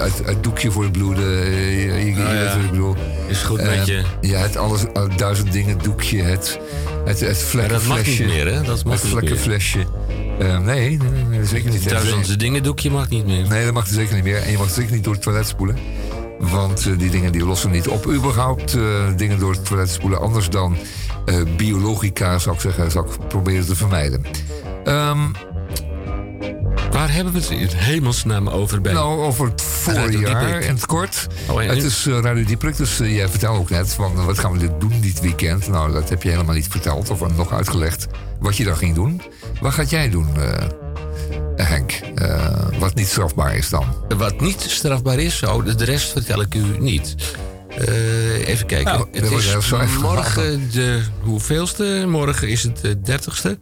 Het doekje voor het bloeden. Je, je, je Nou weet ja. wat ik bedoel. Is goed Eh, met je. Ja, het alles, eh, duizend dingen doekje. Het, het, het vlekkenflesje. dat mag niet meer, hè? Dat mag het niet meer. vlekkenflesje. Eh, nee, nee, nee, nee, zeker niet. Duizend dingen doekje mag niet meer. Nee, dat mag er zeker niet meer. En je mag zeker niet door het toilet spoelen. Want eh, die dingen die lossen niet op. Überhaupt eh, dingen door het toilet spoelen. Anders dan eh, biologica, zou ik zeggen, zou ik proberen te vermijden. Hebben we het in hemelsnaam over bij? nou, over het voorjaar Dieprik. in het kort. Oh, en het is eh, Radio Dieprik, dus eh, jij vertelde ook net van wat gaan we dit doen dit weekend. Nou, dat heb je helemaal niet verteld of nog uitgelegd wat je dan ging doen. Wat gaat jij doen, eh, Henk? Wat niet strafbaar is dan? Wat niet strafbaar is, oh, de rest vertel ik u niet. Even kijken. Nou, het is morgen de hoeveelste? Morgen is het de dertigste.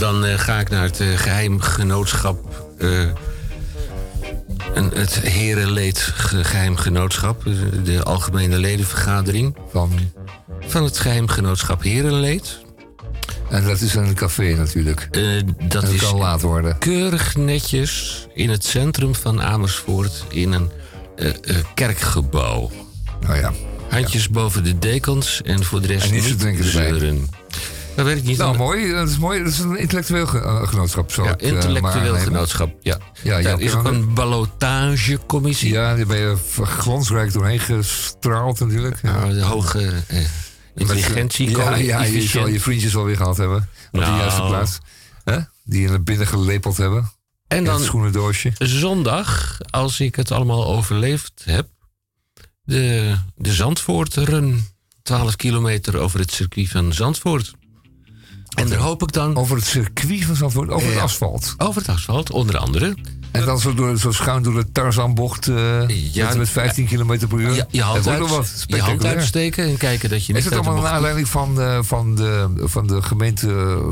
Dan eh, ga ik naar het eh, geheim genootschap. eh, een, het Herenleed Ge- Geheim Genootschap. De algemene ledenvergadering. Van, Van het Geheim Genootschap Herenleed. en dat is een café natuurlijk. Dat Dat is kan laat worden. keurig netjes in het centrum van Amersfoort in een kerkgebouw. Nou ja. Handjes boven de dekens en voor de rest En niet zeuren. Dat weet ik niet. Nou, mooi. Dat is mooi. Dat is een intellectueel eh, genootschap. Ja, eh, maar intellectueel genootschap. Ja. Ja, is ook een ballotagecommissie. Ja, daar ben je glansrijk doorheen gestraald natuurlijk. Ja. Nou, de hoge eh, intelligentie. Ja, ja, je zal je vriendjes alweer gehad hebben. Op de Nou. juiste plaats. Hè? Die je er binnen gelepeld hebben. En dan schoenendoosje. zondag, als ik het allemaal overleefd heb, de, de Zandvoort-run. 12 kilometer over het circuit van Zandvoort. En daar hoop ik dan Over het circuit van Zandvoort. Over het Ja. asfalt. over het asfalt, onder andere. En dan zo, door, zo schuin door de Tarzanbocht. eh Ja, met, met 15 km per uur. Je, je, hand, uit- wat je hand uitsteken en kijken dat je niet Is het allemaal naar aanleiding van de, van de, van de gemeente,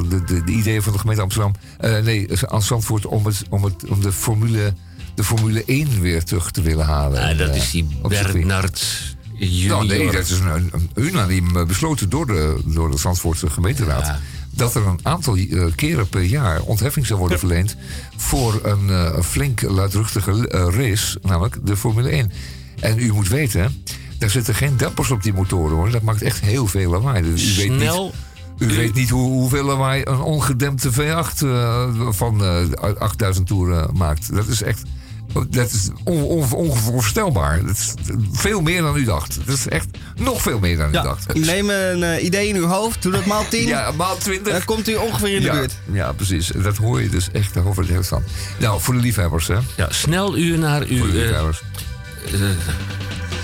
de, de, de ideeën van de gemeente Amsterdam? Eh, nee, aan Zandvoort om, het, om, het, om de, formule, de Formule 1 weer terug te willen halen. Ah, dat eh, is die. Bernard junior. Nou, nee, dat is een, een unaniem eh, besloten door de, door de Zandvoortse gemeenteraad. Dat er een aantal eh, keren per jaar ontheffing zou worden verleend voor een, eh, flink luidruchtige eh, race, namelijk de Formule 1. En u moet weten, daar zitten geen dempers op die motoren hoor. Dat maakt echt heel veel lawaai. Dus u weet niet, u weet niet hoe, hoeveel lawaai een ongedempte V8 eh, van eh 8000 toeren maakt. Dat is echt. Dat is on, on- onvoorstelbaar. Dat is veel meer dan u dacht. Dat is echt nog veel meer dan u Ja, dacht. neem een eh, idee in uw hoofd, doe dat maal 10. Ja, maal 20. Dan komt u ongeveer in de ja, buurt. Ja, precies. Dat hoor je dus echt over de hele stand. Nou, voor de liefhebbers, hè? Ja, snel u naar Voor de eh, liefhebbers.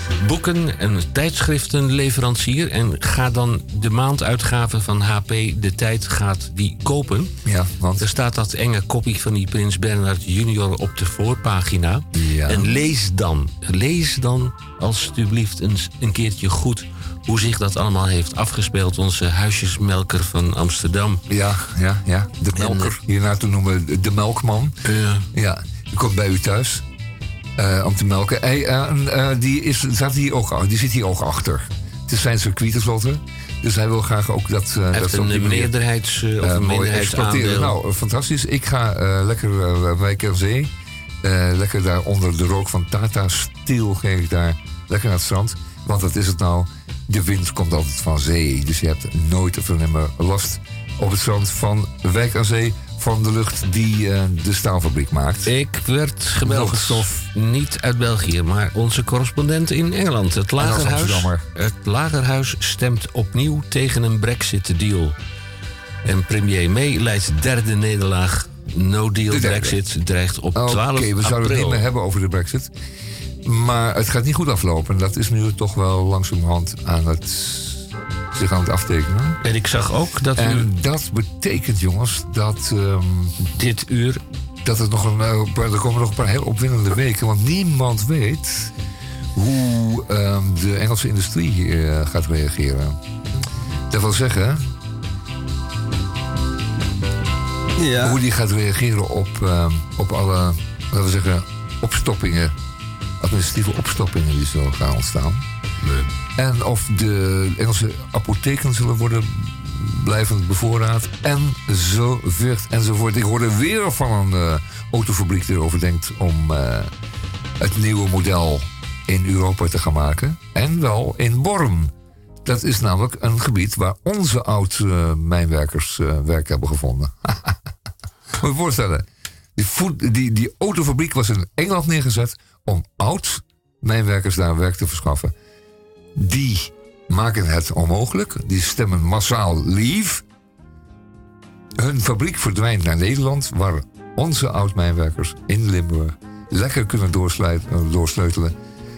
Eh, boeken- en tijdschriftenleverancier en ga dan de maanduitgave van HP De Tijd gaat die kopen. ja, want Er staat dat enge kopie van die Prins Bernhard junior op de voorpagina. Ja. En lees dan, lees dan alstublieft eens een keertje goed hoe zich dat allemaal heeft afgespeeld. Onze huisjesmelker van Amsterdam. ja, ja, ja. De melker. Hierna te noemen de melkman. Eh, Ja, die komt bij u thuis. Eh, om te melken. Eh, eh, die, is, zat hier ook, die zit hier ook achter. Het is zijn circuit tenslotte. Dus hij wil graag ook dat... Uh, dat een manier, meerderheids- uh, of een. Nou, fantastisch. Ik ga lekker uh, Wijk aan Zee. lekker daar onder de rook van Tata Steel ga ik daar lekker naar het strand. Want wat is het nou? De wind komt altijd van zee. Dus je hebt nooit of nimmer last op het strand van Wijk aan Zee van de lucht die uh, de staalfabriek maakt. Ik werd gebeld. Stof. Niet uit België, maar onze correspondent in Engeland. Het lagerhuis, het lagerhuis stemt opnieuw tegen een Brexit-deal. En premier May leidt derde nederlaag. No deal Brexit dreigt op 12 april. Oké, we zouden het niet meer hebben over de Brexit. Maar het gaat niet goed aflopen. Dat is nu toch wel langzamerhand aan het zich aan het aftekenen. En ik zag ook dat en u... dat betekent, jongens, dat... Um, dit uur... Dat het nog een, uh, er komen nog een paar heel opwindende weken. Want niemand weet hoe um, de Engelse industrie uh, gaat reageren. Dat wil zeggen... Ja. Hoe die gaat reageren op, um, op alle, laten we zeggen, opstoppingen. Administratieve opstoppingen die zullen gaan ontstaan. Nee. En of de Engelse apotheken zullen worden blijvend bevoorraad. En zo veert enzovoort. Ik hoorde weer van een uh, autofabriek die erover denkt om uh, het nieuwe model in Europa te gaan maken. En wel in Born. Dat is namelijk een gebied waar onze oud-mijnwerkers werk hebben gevonden. Moet je voorstellen. Die, die, die autofabriek was in Engeland neergezet om oud-mijnwerkers daar werk te verschaffen die maken het onmogelijk. Die stemmen massaal leave. Hun fabriek verdwijnt naar Nederland, waar onze oud-mijnwerkers in Limburg lekker kunnen doorsleutelen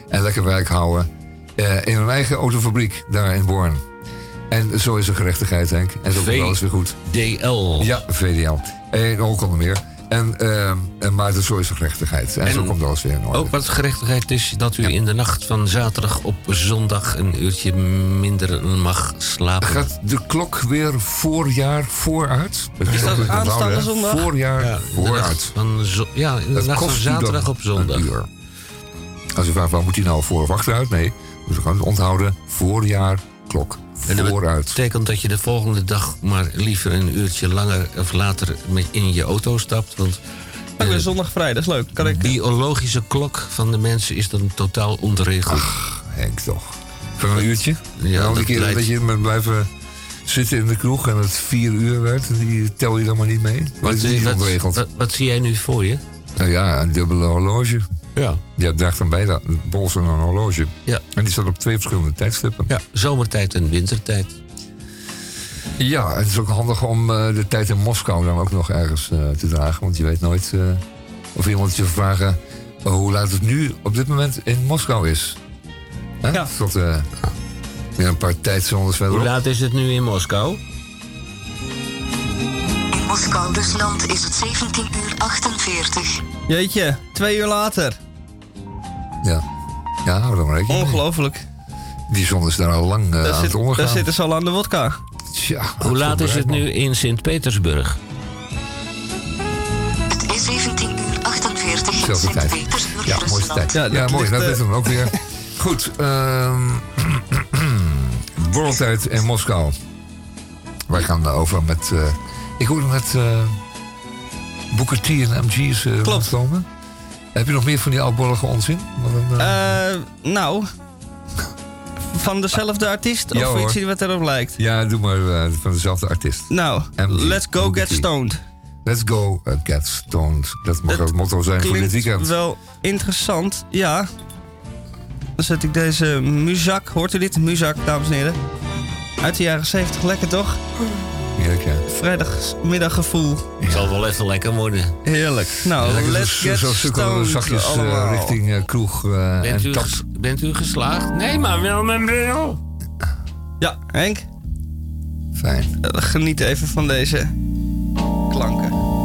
en lekker werk houden eh, in hun eigen autofabriek daar in Born. En zo is er gerechtigheid, Henk. En zo komt alles weer goed. DL. Ja, VDL. En ook onder meer. En, uh, en maar de zo is gerechtigheid. En, zo komt alles weer in orde. Ook wat gerechtigheid is dat u in de nacht van zaterdag op zondag een uurtje minder mag slapen. Gaat de klok weer voorjaar vooruit? is dat aanstaande zondag? Voorjaar ja, vooruit. Van ja, in de nacht van zaterdag op zondag. Als u vraagt, waar moet hij nou voor of achteruit? Nee, we gaan onthouden voorjaar klok. En dat betekent dat je de volgende dag maar liever een uurtje langer of later met in je auto stapt. Want ik ben zondag vrij, dat is leuk. Kan ik... De biologische klok van de mensen is dan totaal ontregeld. Ach, Henk toch. Voor een uurtje? Ja, een keer leidt... dat je met blijven zitten in de kroeg en het vier uur werd, die tel je dan maar niet mee. Wat, is niet wat, wat, wat, zie jij nu voor je? Nou ja, een dubbele horloge. Ja. Ja, draagt dan bij dat bols en een horloge. Ja. En die staat op twee verschillende tijdstippen. Ja, zomertijd en wintertijd. Ja, het is ook handig om uh, de tijd in Moskou dan ook nog ergens uh, te dragen. Want je weet nooit uh, of iemand je vragen hoe laat het nu op dit moment in Moskou is. Hè? Ja. Tot weer een paar tijdzones verderop. Hoe laat is het nu in Moskou? In Moskou, Rusland, is het 17 uur 48. Jeetje, twee uur later. Ja, ja hou dan maar rekening Ongelooflijk. Die zon is daar al lang uh, aan het ondergaan. Daar zitten ze al aan de wodka. Tja, Hoe laat is het nu in Sint-Petersburg? Het is 17 uur 48 in Sint-Petersburg, Ja, mooiste tijd. Ja, ja mooi. Dat weten we ook weer. Goed. Um, borreltijd in Moskou. Wij gaan over met... Uh, ik hoorde met... Uh, Booker T en MG's uh, Klopt. Komen. Heb je nog meer van die oudbollige onzin? Een, uh... nou, van dezelfde artiest? Ja, of iets wat erop lijkt? Ja, doe maar uh, van dezelfde artiest. Nou, Let's Go Get Stoned. Let's go get stoned. Dat mag het motto zijn voor dit weekend. wel interessant, ja. Dan zet ik deze muzak. Hoort u dit? Muzak, dames en heren. Uit de jaren 70, lekker toch? Heerlijk, ja. Vrijdagmiddaggevoel. Het zal wel even lekker worden. Heerlijk. Nou, ja, let's get zo, zo zachtjes uh, richting uh, kroeg uh, bent en u, Bent u geslaagd? Nee, maar wel mijn bril. Ja, Henk. Fijn. geniet even van deze klanken.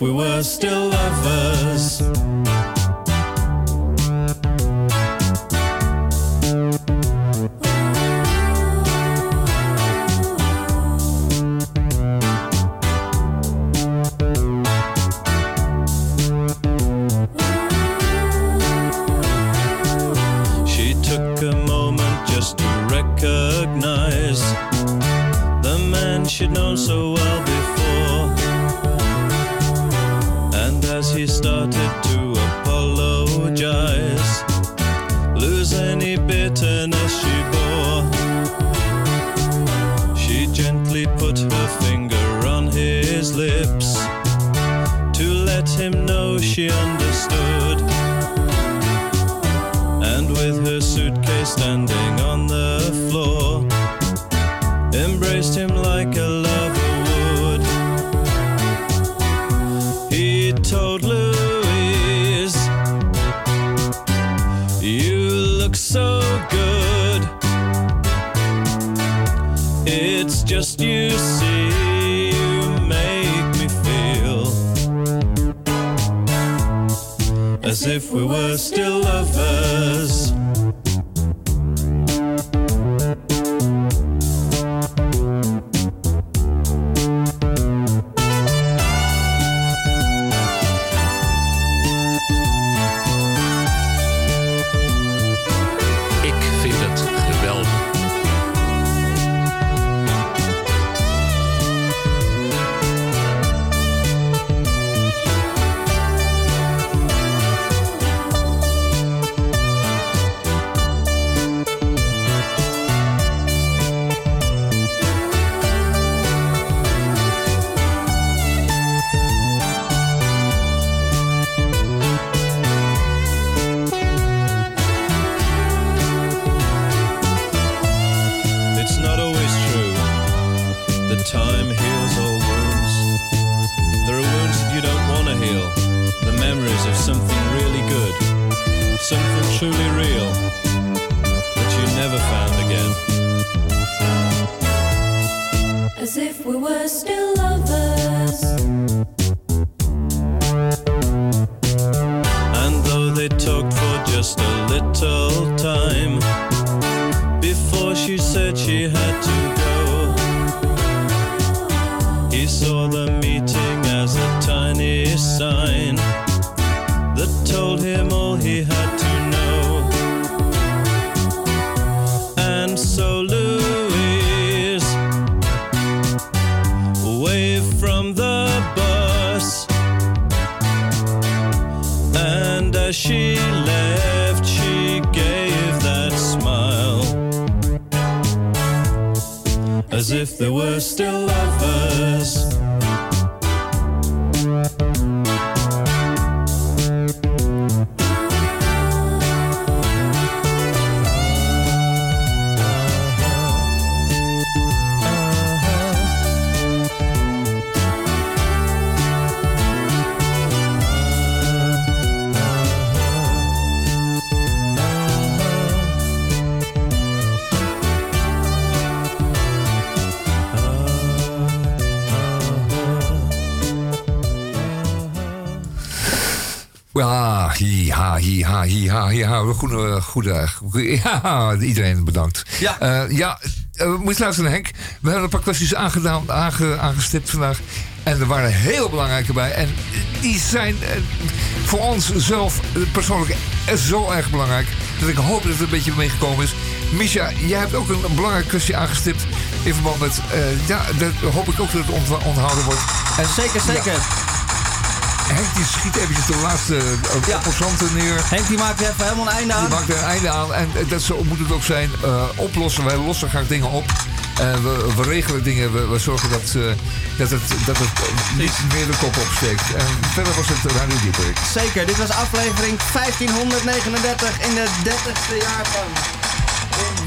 We were still lovers. Ja, hi-ha, hi-ha, hi-ha, hi-ha. Goede, goede, goede, ja, iedereen bedankt. Ja. Eh, ja, eh, we moeten luisteren, Henk. We hebben een paar kwesties aangedaan, aange, aangestipt vandaag. En er waren heel belangrijke bij. En die zijn eh, voor ons zelf eh, persoonlijk zo erg belangrijk. Dat ik hoop dat het een beetje meegekomen is. Misha, jij hebt ook een, belangrijk kwestie aangestipt. In verband met. Uh, ja, dat hoop ik ook dat het onthouden wordt. En, zeker, zeker. Henk die schiet eventjes de laatste uh, ja. neer. Henk die maakt er even helemaal een einde aan. Die maakt er een einde aan. En dat zo moet het ook zijn. Uh, oplossen. Wij lossen graag dingen op. En we, we, regelen dingen. We, we zorgen dat, uh, dat het, dat het niet meer de kop opsteekt. En verder was het Radio Dieperik. Zeker. Dit was aflevering 1539 in de 30ste jaargang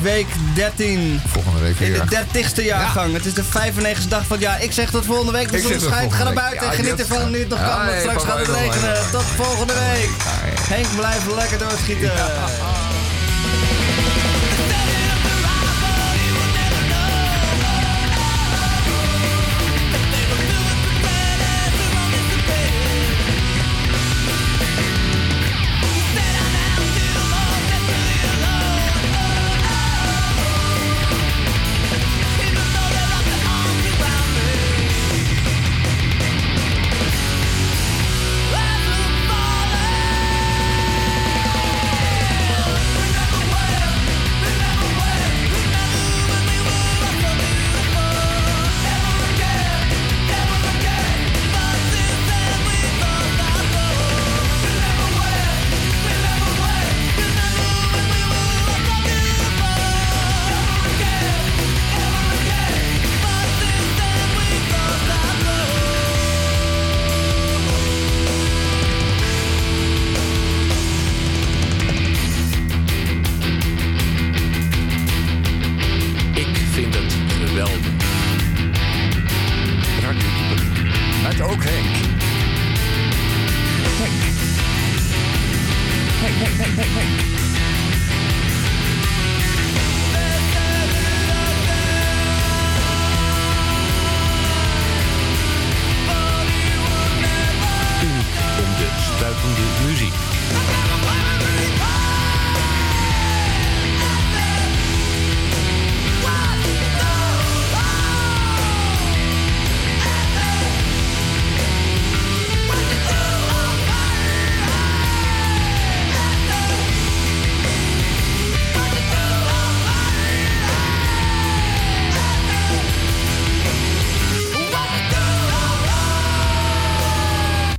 week 13. Volgende week In de 30ste jaargang. Het is de 95ste dag van het jaar. Ik zeg tot volgende week. De zon schijnt. Ga naar buiten en geniet ervan nu het nog kan. Want straks gaat het regenen. Tot volgende week. Henk, blijf lekker doorschieten.